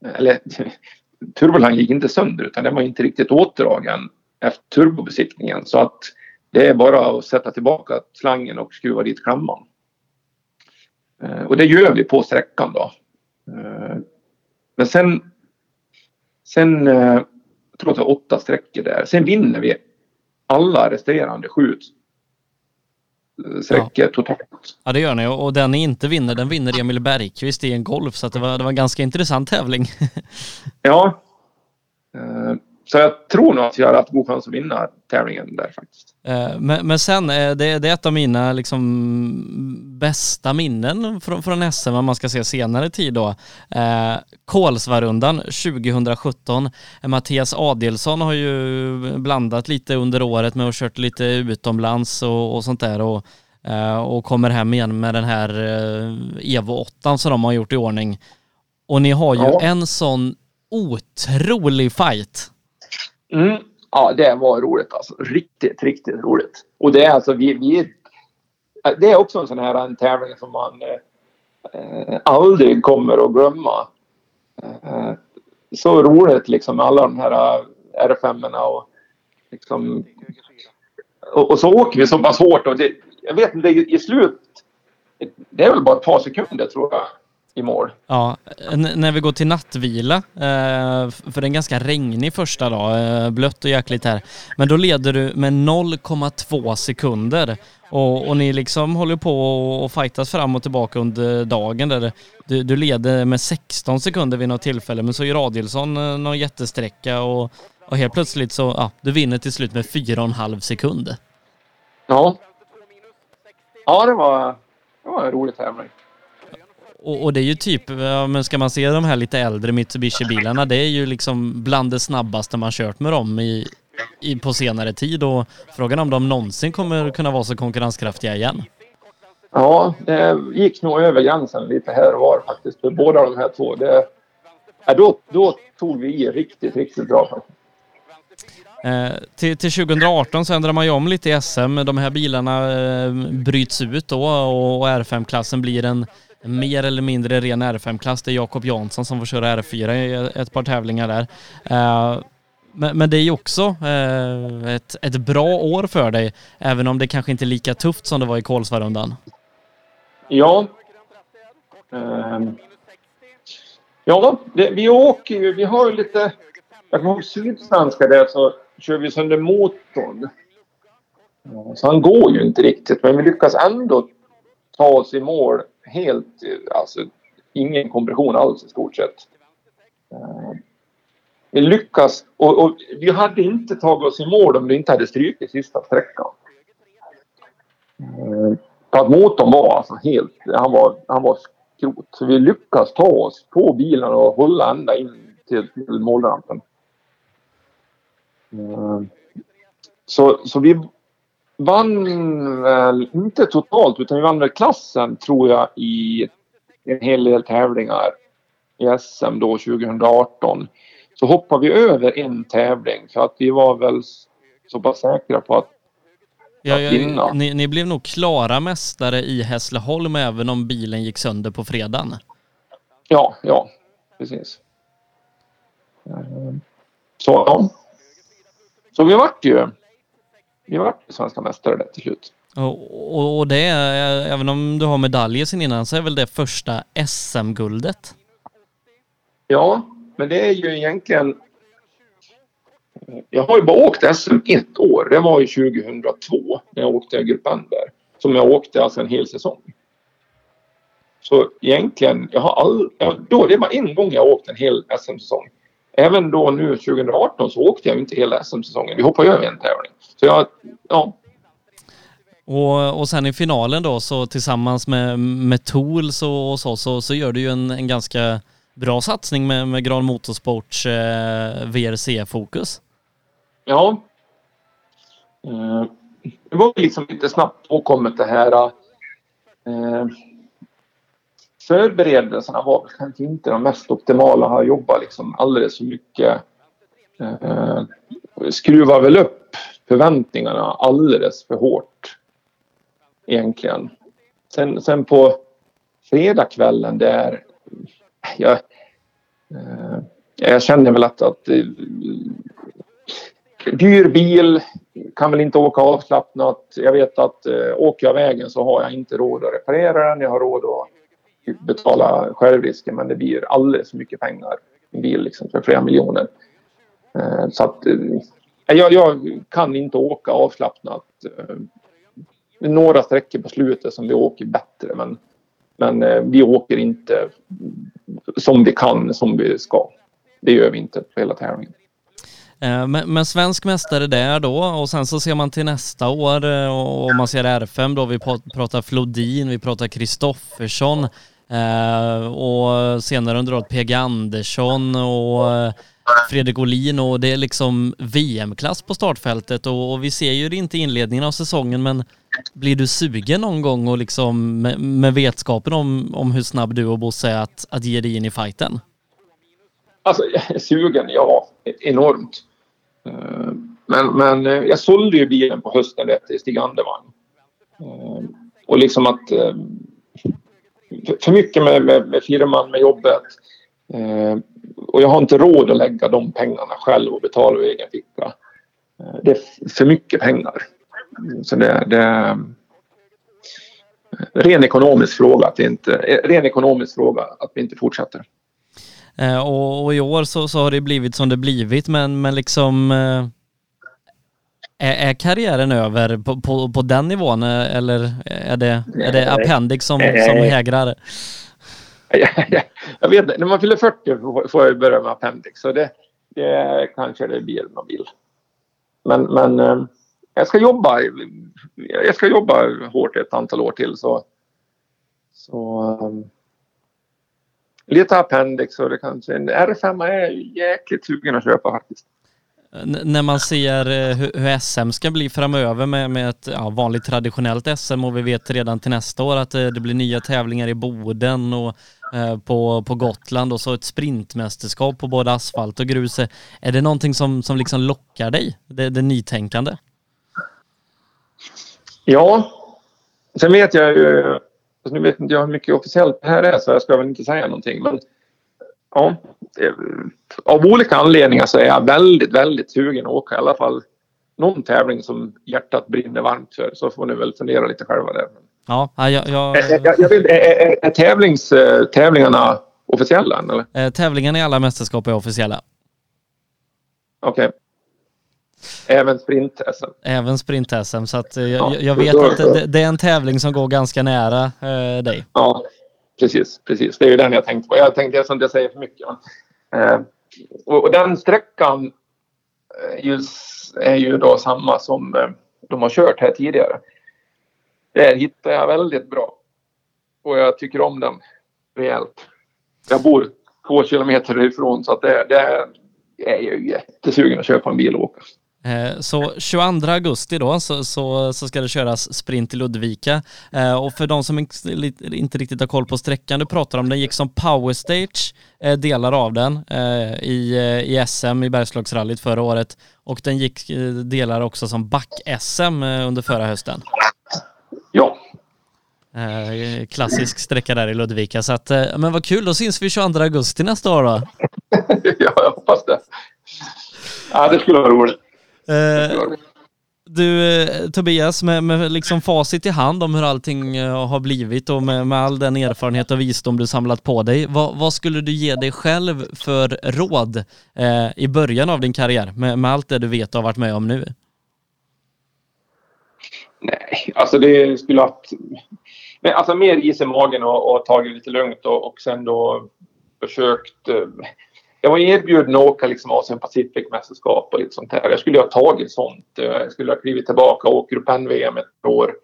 eller turbolang gick inte sönder utan den var inte riktigt åtdragen efter turbobesiktningen så att det är bara att sätta tillbaka slangen och skruva dit klamman. Eh, och det gör vi på sträckan då. Eh, men sen, sen eh, jag tror att det var åtta sträckor där. Sen vinner vi alla resterande sju sträckor ja. totalt. Ja det gör ni och den ni inte vinner den vinner Emil Bergqvist i en golf så det, var, det var en ganska intressant tävling. ja. Eh, så jag tror nog att jag har haft god chans att vinna tävlingen där faktiskt. Eh, men, men sen, eh, det, det är ett av mina liksom bästa minnen från, från SM, om man ska se senare tid då. Eh, Kolsvarundan 2017. Mattias Adelsson har ju blandat lite under året med att kört lite utomlands och, och sånt där och, och kommer hem igen med den här Evo 8 som de har gjort i ordning. Och ni har ju ja. en sån otrolig fight. Mm. Ja, det var roligt alltså. Riktigt, riktigt roligt. Och det är alltså vi, vi det är också en sån här en tävling som man eh, aldrig kommer att glömma. Eh, så roligt liksom med alla de här eh, R5 och liksom och, och, så åker vi så pass hårt och det, jag vet inte, i slut det är väl bara ett par sekunder tror jag i mål. Ja, när vi går till nattvila, eh, för det är en ganska regnig första dag, eh, blött och jäkligt här, men då leder du med 0,2 sekunder och, och, ni liksom håller på och fightas fram och tillbaka under dagen där du, du leder med 16 sekunder vid något tillfälle men så gör Adilsson eh, någon jättesträcka och, och helt plötsligt så, ja, du vinner till slut med 4,5 sekunder. Ja. Ja, det var, det var en rolig tävling. Och, och, det är ju typ, men ska man se de här lite äldre Mitsubishi-bilarna, det är ju liksom bland det snabbaste man kört med dem i, i, på senare tid och frågan om de någonsin kommer kunna vara så konkurrenskraftiga igen. Ja, det gick nog över gränsen lite här och var faktiskt för båda de här två. Det, ja, då, då tog vi i riktigt, riktigt bra faktiskt. Eh, till, till 2018 så ändrar man ju om lite i SM. De här bilarna eh, bryts ut då och R5-klassen blir en mer eller mindre ren R5-klass. Det är Jakob Jansson som får köra R4 i ett par tävlingar där. Eh, men, det är ju också eh, ett, ett bra år för dig, även om det kanske inte är lika tufft som det var i Kolsvarundan. Ja. Eh, ja, det, vi åker ju, vi har ju lite, jag kommer ihåg Sydsvenska där så kör vi sönder motorn. Så han går ju inte riktigt, men vi lyckas ändå ta oss i mål helt, alltså ingen kompression alls i stort sett. Eh, vi lyckas och, och, vi hade inte tagit oss i mål om det inte hade strukit sista sträckan. Eh, för att motorn var alltså helt, han var, han var skrot. Så vi lyckas ta oss på bilen och hålla ända in till, till målrampen. Eh, så, så vi vann väl, inte totalt, utan vi vann väl klassen tror jag i en hel del tävlingar i SM då 2018. Så hoppade vi över en tävling för att vi var väl så pass säkra på att Ja, ja, ni, ni, blev nog klara mästare i Hässleholm även om bilen gick sönder på fredagen. Ja, ja, precis. Ehm, så ja. Så vi vart ju, vi vart svenska mästare där till slut. Och, och det, även om du har medaljer sen innan, så är väl det första SM-guldet? Ja, men det är ju egentligen... Jag har ju bara åkt SM ett år. Det var ju 2002 när jag åkte Grupp där. Som jag åkte alltså en hel säsong. Så egentligen, jag har all, då, det var en gång jag åkte en hel SM-säsong. Även då nu 2018 så åkte jag inte hela SM-säsongen. Vi hoppade över en tävling. Så jag, ja. Och, och sen i finalen då så tillsammans med, med Tools och, och så, så, så gör du ju en, en ganska bra satsning med, med Gran Motorsports eh, VRC-fokus. Ja. Eh, det var liksom lite snabbt påkommet det här. Eh, förberedelserna var kanske inte de mest optimala. Har jobbat liksom alldeles för mycket. Eh, skruvar väl upp förväntningarna alldeles för hårt. Egentligen. Sen, sen på fredagskvällen där jag, eh, jag känner väl att, att eh, dyr bil, kan väl inte åka avslappnat. Jag vet att eh, åker jag vägen så har jag inte råd att reparera den. Jag har råd att betala självrisken men det blir alldeles för mycket pengar. En bil liksom för flera miljoner. Eh, så att eh, jag, jag, kan inte åka avslappnat. Eh, några sträckor på slutet som vi åker bättre men, men vi åker inte som vi kan, som vi ska. Det gör vi inte på hela tävlingen. Men, men, svensk mästare där då och sen så ser man till nästa år och, och man ser R5 då, vi pratar Flodin, vi pratar Kristoffersson eh, och senare under året PG Andersson och eh, Fredrik Olin och det är liksom VM-klass på startfältet och, och, vi ser ju det inte i inledningen av säsongen men blir du sugen någon gång och liksom med, med vetskapen om, om hur snabb du och Bosse är att, att ge dig in i fighten? Alltså sugen, ja, enormt. Eh, men, men eh, jag sålde ju bilen på hösten till Stig Andervang. Och liksom att för mycket med, med, med firman, med jobbet. Eh, och jag har inte råd att lägga de pengarna själv och betala ur egen ficka. Eh, det är för mycket pengar. Mm, så det, det är ren ekonomisk fråga att inte, ren ekonomisk fråga att vi inte fortsätter. Eh, och, och, i år så, så har det blivit som det blivit men, men liksom eh, är, är, karriären över på, på, på, den nivån eh, eller är det, är det appendix som, som hägrar? Jag vet inte, när man fyller 40 får jag börja med appendix så det, det kanske det blir någon bil. Men, men jag ska jobba jag ska jobba hårt ett antal år till så, så lite appendix och det kanske... En R5 är jag jäkligt sugen att köpa faktiskt. N när man ser eh, hur, SM ska bli framöver med, med ett ja, vanligt traditionellt SM och vi vet redan till nästa år att eh, det, blir nya tävlingar i Boden och eh, på, på Gotland och så ett sprintmästerskap på både asfalt och grus. Eh, är det någonting som, som liksom lockar dig, det, det nytänkande? Ja, sen vet jag ju alltså nu vet inte jag hur mycket officiellt det här är så jag ska väl inte säga någonting. Men ja, av olika anledningar så är jag väldigt, väldigt sugen att åka i alla fall någon tävling som hjärtat brinner varmt för. Så får ni väl fundera lite själva där. Ja, jag... jag... jag, jag vet, är, är, tävlings, tävlingarna officiella? Eller? Eh, tävlingarna i alla mästerskap är officiella. Okej. Okay. Även sprint-SM. Även sprint-SM, så att jag, ja, jag vet att det, det, är en tävling som går ganska nära eh, dig. Ja, precis, precis. Det är ju den jag tänkte på. Jag tänkte att jag säger för mycket. Eh, och, och, den sträckan eh, just, är ju då samma som eh, de har kört här tidigare. Där hittar jag väldigt bra. Och jag tycker om den rejält. Jag bor två kilometer ifrån så att det, det är jag ju jättesugen att köpa en bil och åka. Eh, så 22 augusti då så, så, så, ska det köras sprint till Ludvika. Eh, och för de som inte riktigt har koll på sträckan du pratar om, den gick som power stage, eh, delar av den i, i SM i Bergslagsrallyt förra året. Och den gick delar också som back-SM under förra hösten. Ja. Klassisk sträcka där i Ludvika. Så att, men vad kul, då syns vi 22 augusti nästa år då. ja, jag hoppas det. Ja, det skulle vara roligt. Eh, du eh, Tobias, med, med liksom facit i hand om hur allting eh, har blivit och med, med all den erfarenhet och visdom du samlat på dig, vad, vad skulle du ge dig själv för råd eh, i början av din karriär med, med allt det du vet och har varit med om nu? Nej, alltså det skulle ha... Men alltså mer is i magen och, och tagit lite lugnt och, och sen då försökt jag var erbjuden att åka liksom Asien Pacific-mästerskap och lite sånt här. Jag skulle ha tagit sånt. Eh, jag skulle ha klivit tillbaka och åkt Grupp vm ett år.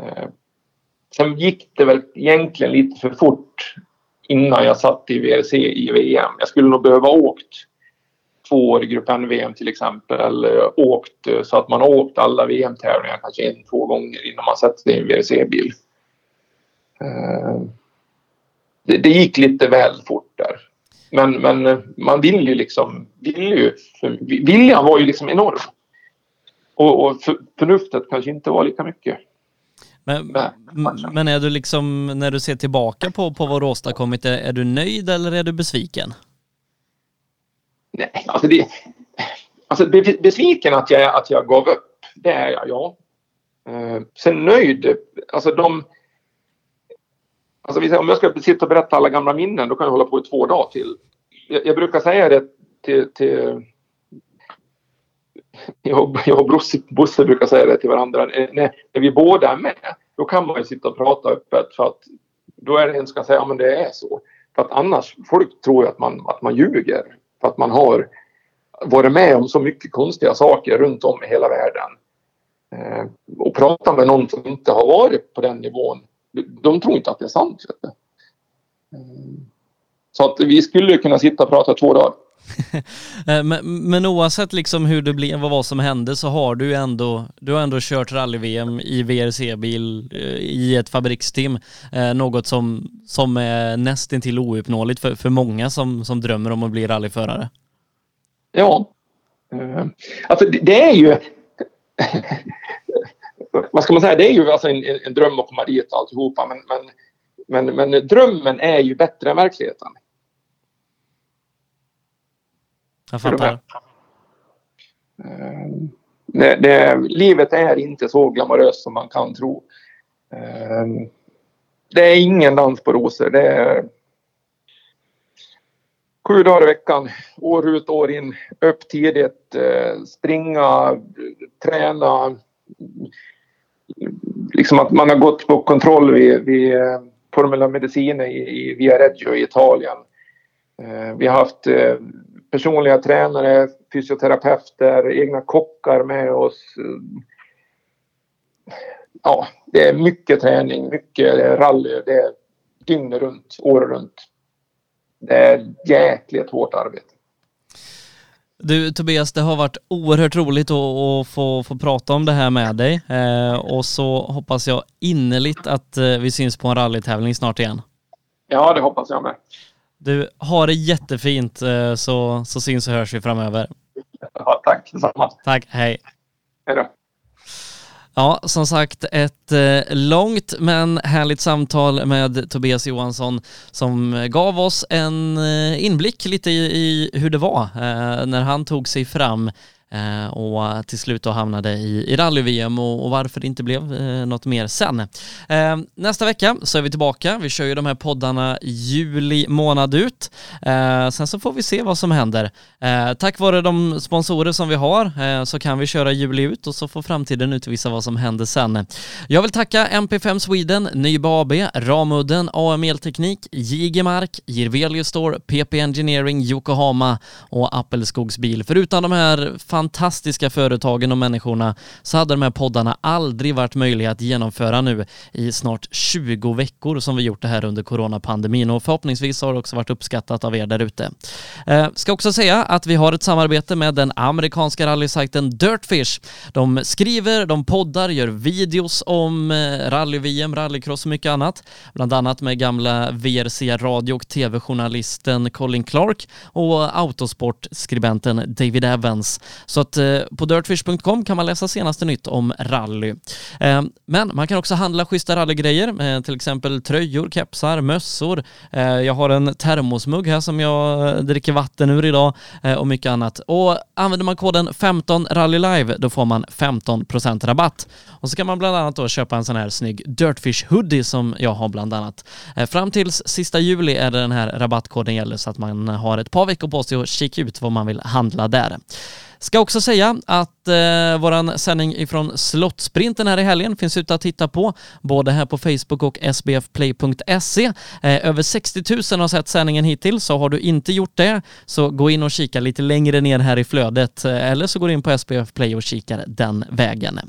Eh, sen gick det väl egentligen lite för fort innan jag satt i VRC i VM. Jag skulle nog behöva åkt två år i Grupp N VM till exempel. Eller åkt eh, så att man har åkt alla VM-tävlingar kanske en, två gånger innan man sätter sig i en VRC-bil. Det, det gick lite väl fort där. Men, men eh, man vill ju liksom... Vill ju, viljan var ju liksom enorm. Och, och förnuftet kanske inte var lika mycket. Men, men är du liksom, när du ser tillbaka på, på vad du åstadkommit, är, är du nöjd eller är du besviken? Nej, alltså det... Alltså besviken att jag, att jag gav upp, det är jag, ja. Uh, sen nöjd, alltså de... Alltså om jag ska sitta och berätta alla gamla minnen, då kan jag hålla på i två dagar till. Jag, jag brukar säga det till... till jag, jag och Bosse, Bosse brukar säga det till varandra. Eh, när, när vi båda är med, då kan man ju sitta och prata öppet för att då är det en som ska säga ja det är så. För att annars, folk tror ju att man, att man ljuger. För att man har varit med om så mycket konstiga saker runt om i hela världen. Eh, och prata med någon som inte har varit på den nivån de tror inte att det är sant. Mm. Så att vi skulle kunna sitta och prata två dagar. Eh, men, men oavsett liksom hur det blev och vad som hände så har du ändå, du har ändå kört rally-VM i VRC-bil eh, i ett fabriksteam. Eh, något som, som är nästintill ouppnåeligt för, för många som, som drömmer om att bli rallyförare. Ja. Alltså det är ju vad ska man säga, det är ju alltså en, en dröm att komma dit och alltihopa men, men, men, men drömmen är ju bättre än verkligheten. Jag fattar. Uh, det, det, livet är inte så glamoröst som man kan tro. Uh, det är ingen dans på rosor. Det är sju dagar i veckan, år ut år in, upp tidigt, uh, springa, träna, liksom att man har gått på kontroll vid, vid eh, Formula Medicine i, i Viareggio i Italien. Eh, vi har haft eh, personliga tränare, fysioterapeuter, egna kockar med oss. Ja, det är mycket träning, mycket rally. Det är dygnet runt, året runt. Det är jäkligt hårt arbete. Du Tobias, det har varit oerhört roligt att, att få, få prata om det här med dig eh, och så hoppas jag innerligt att eh, vi syns på en rallytävling snart igen. Ja, det hoppas jag med. Du, har det jättefint eh, så, så syns och hörs vi framöver. Ja, tack detsamma. Tack, hej. Hej då. Ja, som sagt ett eh, långt men härligt samtal med Tobias Johansson som gav oss en eh, inblick lite i, hur det var eh, när han tog sig fram Eh, och till slut då hamnade i, i rally-VM och, och, varför det inte blev eh, något mer sen. Eh, nästa vecka så är vi tillbaka. Vi kör ju de här poddarna juli månad ut. Eh, sen så får vi se vad som händer. Eh, tack vare de sponsorer som vi har eh, så kan vi köra juli ut och så får framtiden utvisa vad som händer sen. Jag vill tacka MP5 Sweden, Nyba AB, Ramudden, AM Elteknik, Jigemark, Jirvelius Store, PP Engineering, Yokohama och Appelskogs bil. Förutom de här fantastiska företagen och människorna så hade de här poddarna aldrig varit möjliga att genomföra nu i snart 20 veckor som vi gjort det här under coronapandemin och förhoppningsvis har det också varit uppskattat av er där ute. Eh, ska också säga att vi har ett samarbete med den amerikanska rallysajten Dirtfish. De skriver, de poddar, gör videos om eh, rally-VM, rallycross och mycket annat. Bland annat med gamla VRC radio och tv-journalisten Colin Clark och autosportskribenten David Evans. Så att eh, på dirtfish.com kan man läsa senaste nytt om rally. Eh, men man kan också handla schyssta rallygrejer, eh, till exempel tröjor, kepsar, mössor. Jag har en termosmugg här som jag dricker vatten ur idag och mycket annat. Och använder man koden 15RallyLive då får man 15% rabatt. Och så kan man bland annat då köpa en sån här snygg Dirtfish hoodie som jag har bland annat. Fram tills sista juli är det den här rabattkoden gäller så att man har ett par veckor på sig att kika ut vad man vill handla där. Ska också säga att eh, våran sändning ifrån Slottsprinten här i helgen finns ute att titta på, både här på Facebook och sbfplay.se. Eh, över 60 000 har sett sändningen hittills, så har du inte gjort det så gå in och kika lite längre ner här i flödet eh, eller så går du in på SBF Play och kikar den vägen.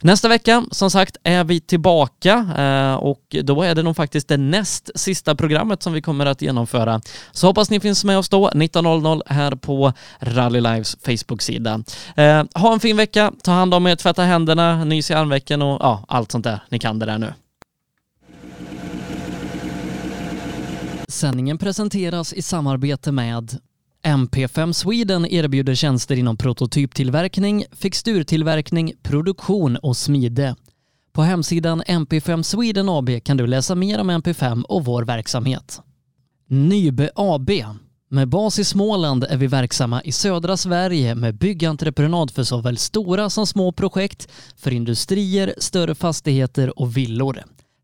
Nästa vecka, som sagt, är vi tillbaka eh, och då är det nog faktiskt det näst sista programmet som vi kommer att genomföra. Så hoppas ni finns med oss då, 19.00 här på Rally Lives Facebook-sida. Eh, ha en fin vecka, ta hand om er, tvätta händerna, nys i armvecken och ja, allt sånt där. Ni kan det där nu. Sändningen presenteras i samarbete med MP5 Sweden erbjuder tjänster inom prototyptillverkning, fixturtillverkning, produktion och smide. På hemsidan MP5 Sweden AB kan du läsa mer om MP5 och vår verksamhet. Nybe AB med bas i Småland är vi verksamma i södra Sverige med byggentreprenad för såväl stora som små projekt, för industrier, större fastigheter och villor.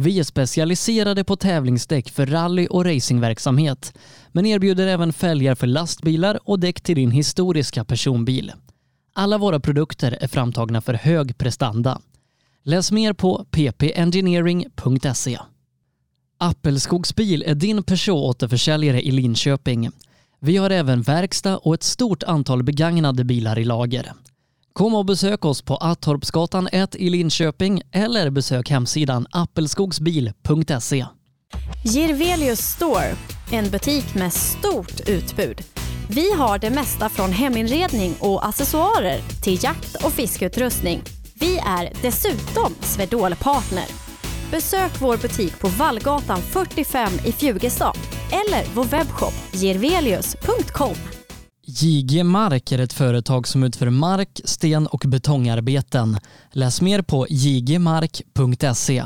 Vi är specialiserade på tävlingsdäck för rally och racingverksamhet, men erbjuder även fälgar för lastbilar och däck till din historiska personbil. Alla våra produkter är framtagna för hög prestanda. Läs mer på ppengineering.se. Appelskogsbil är din Peugeot-återförsäljare i Linköping. Vi har även verkstad och ett stort antal begagnade bilar i lager. Kom och besök oss på Attorpsgatan 1 i Linköping eller besök hemsidan appelskogsbil.se. Girvelius Store, en butik med stort utbud. Vi har det mesta från heminredning och accessoarer till jakt och fiskeutrustning. Vi är dessutom Swedol-partner. Besök vår butik på Vallgatan 45 i Fjugestad eller vår webbshop girvelius.com. JG Mark är ett företag som utför mark, sten och betongarbeten. Läs mer på jgmark.se.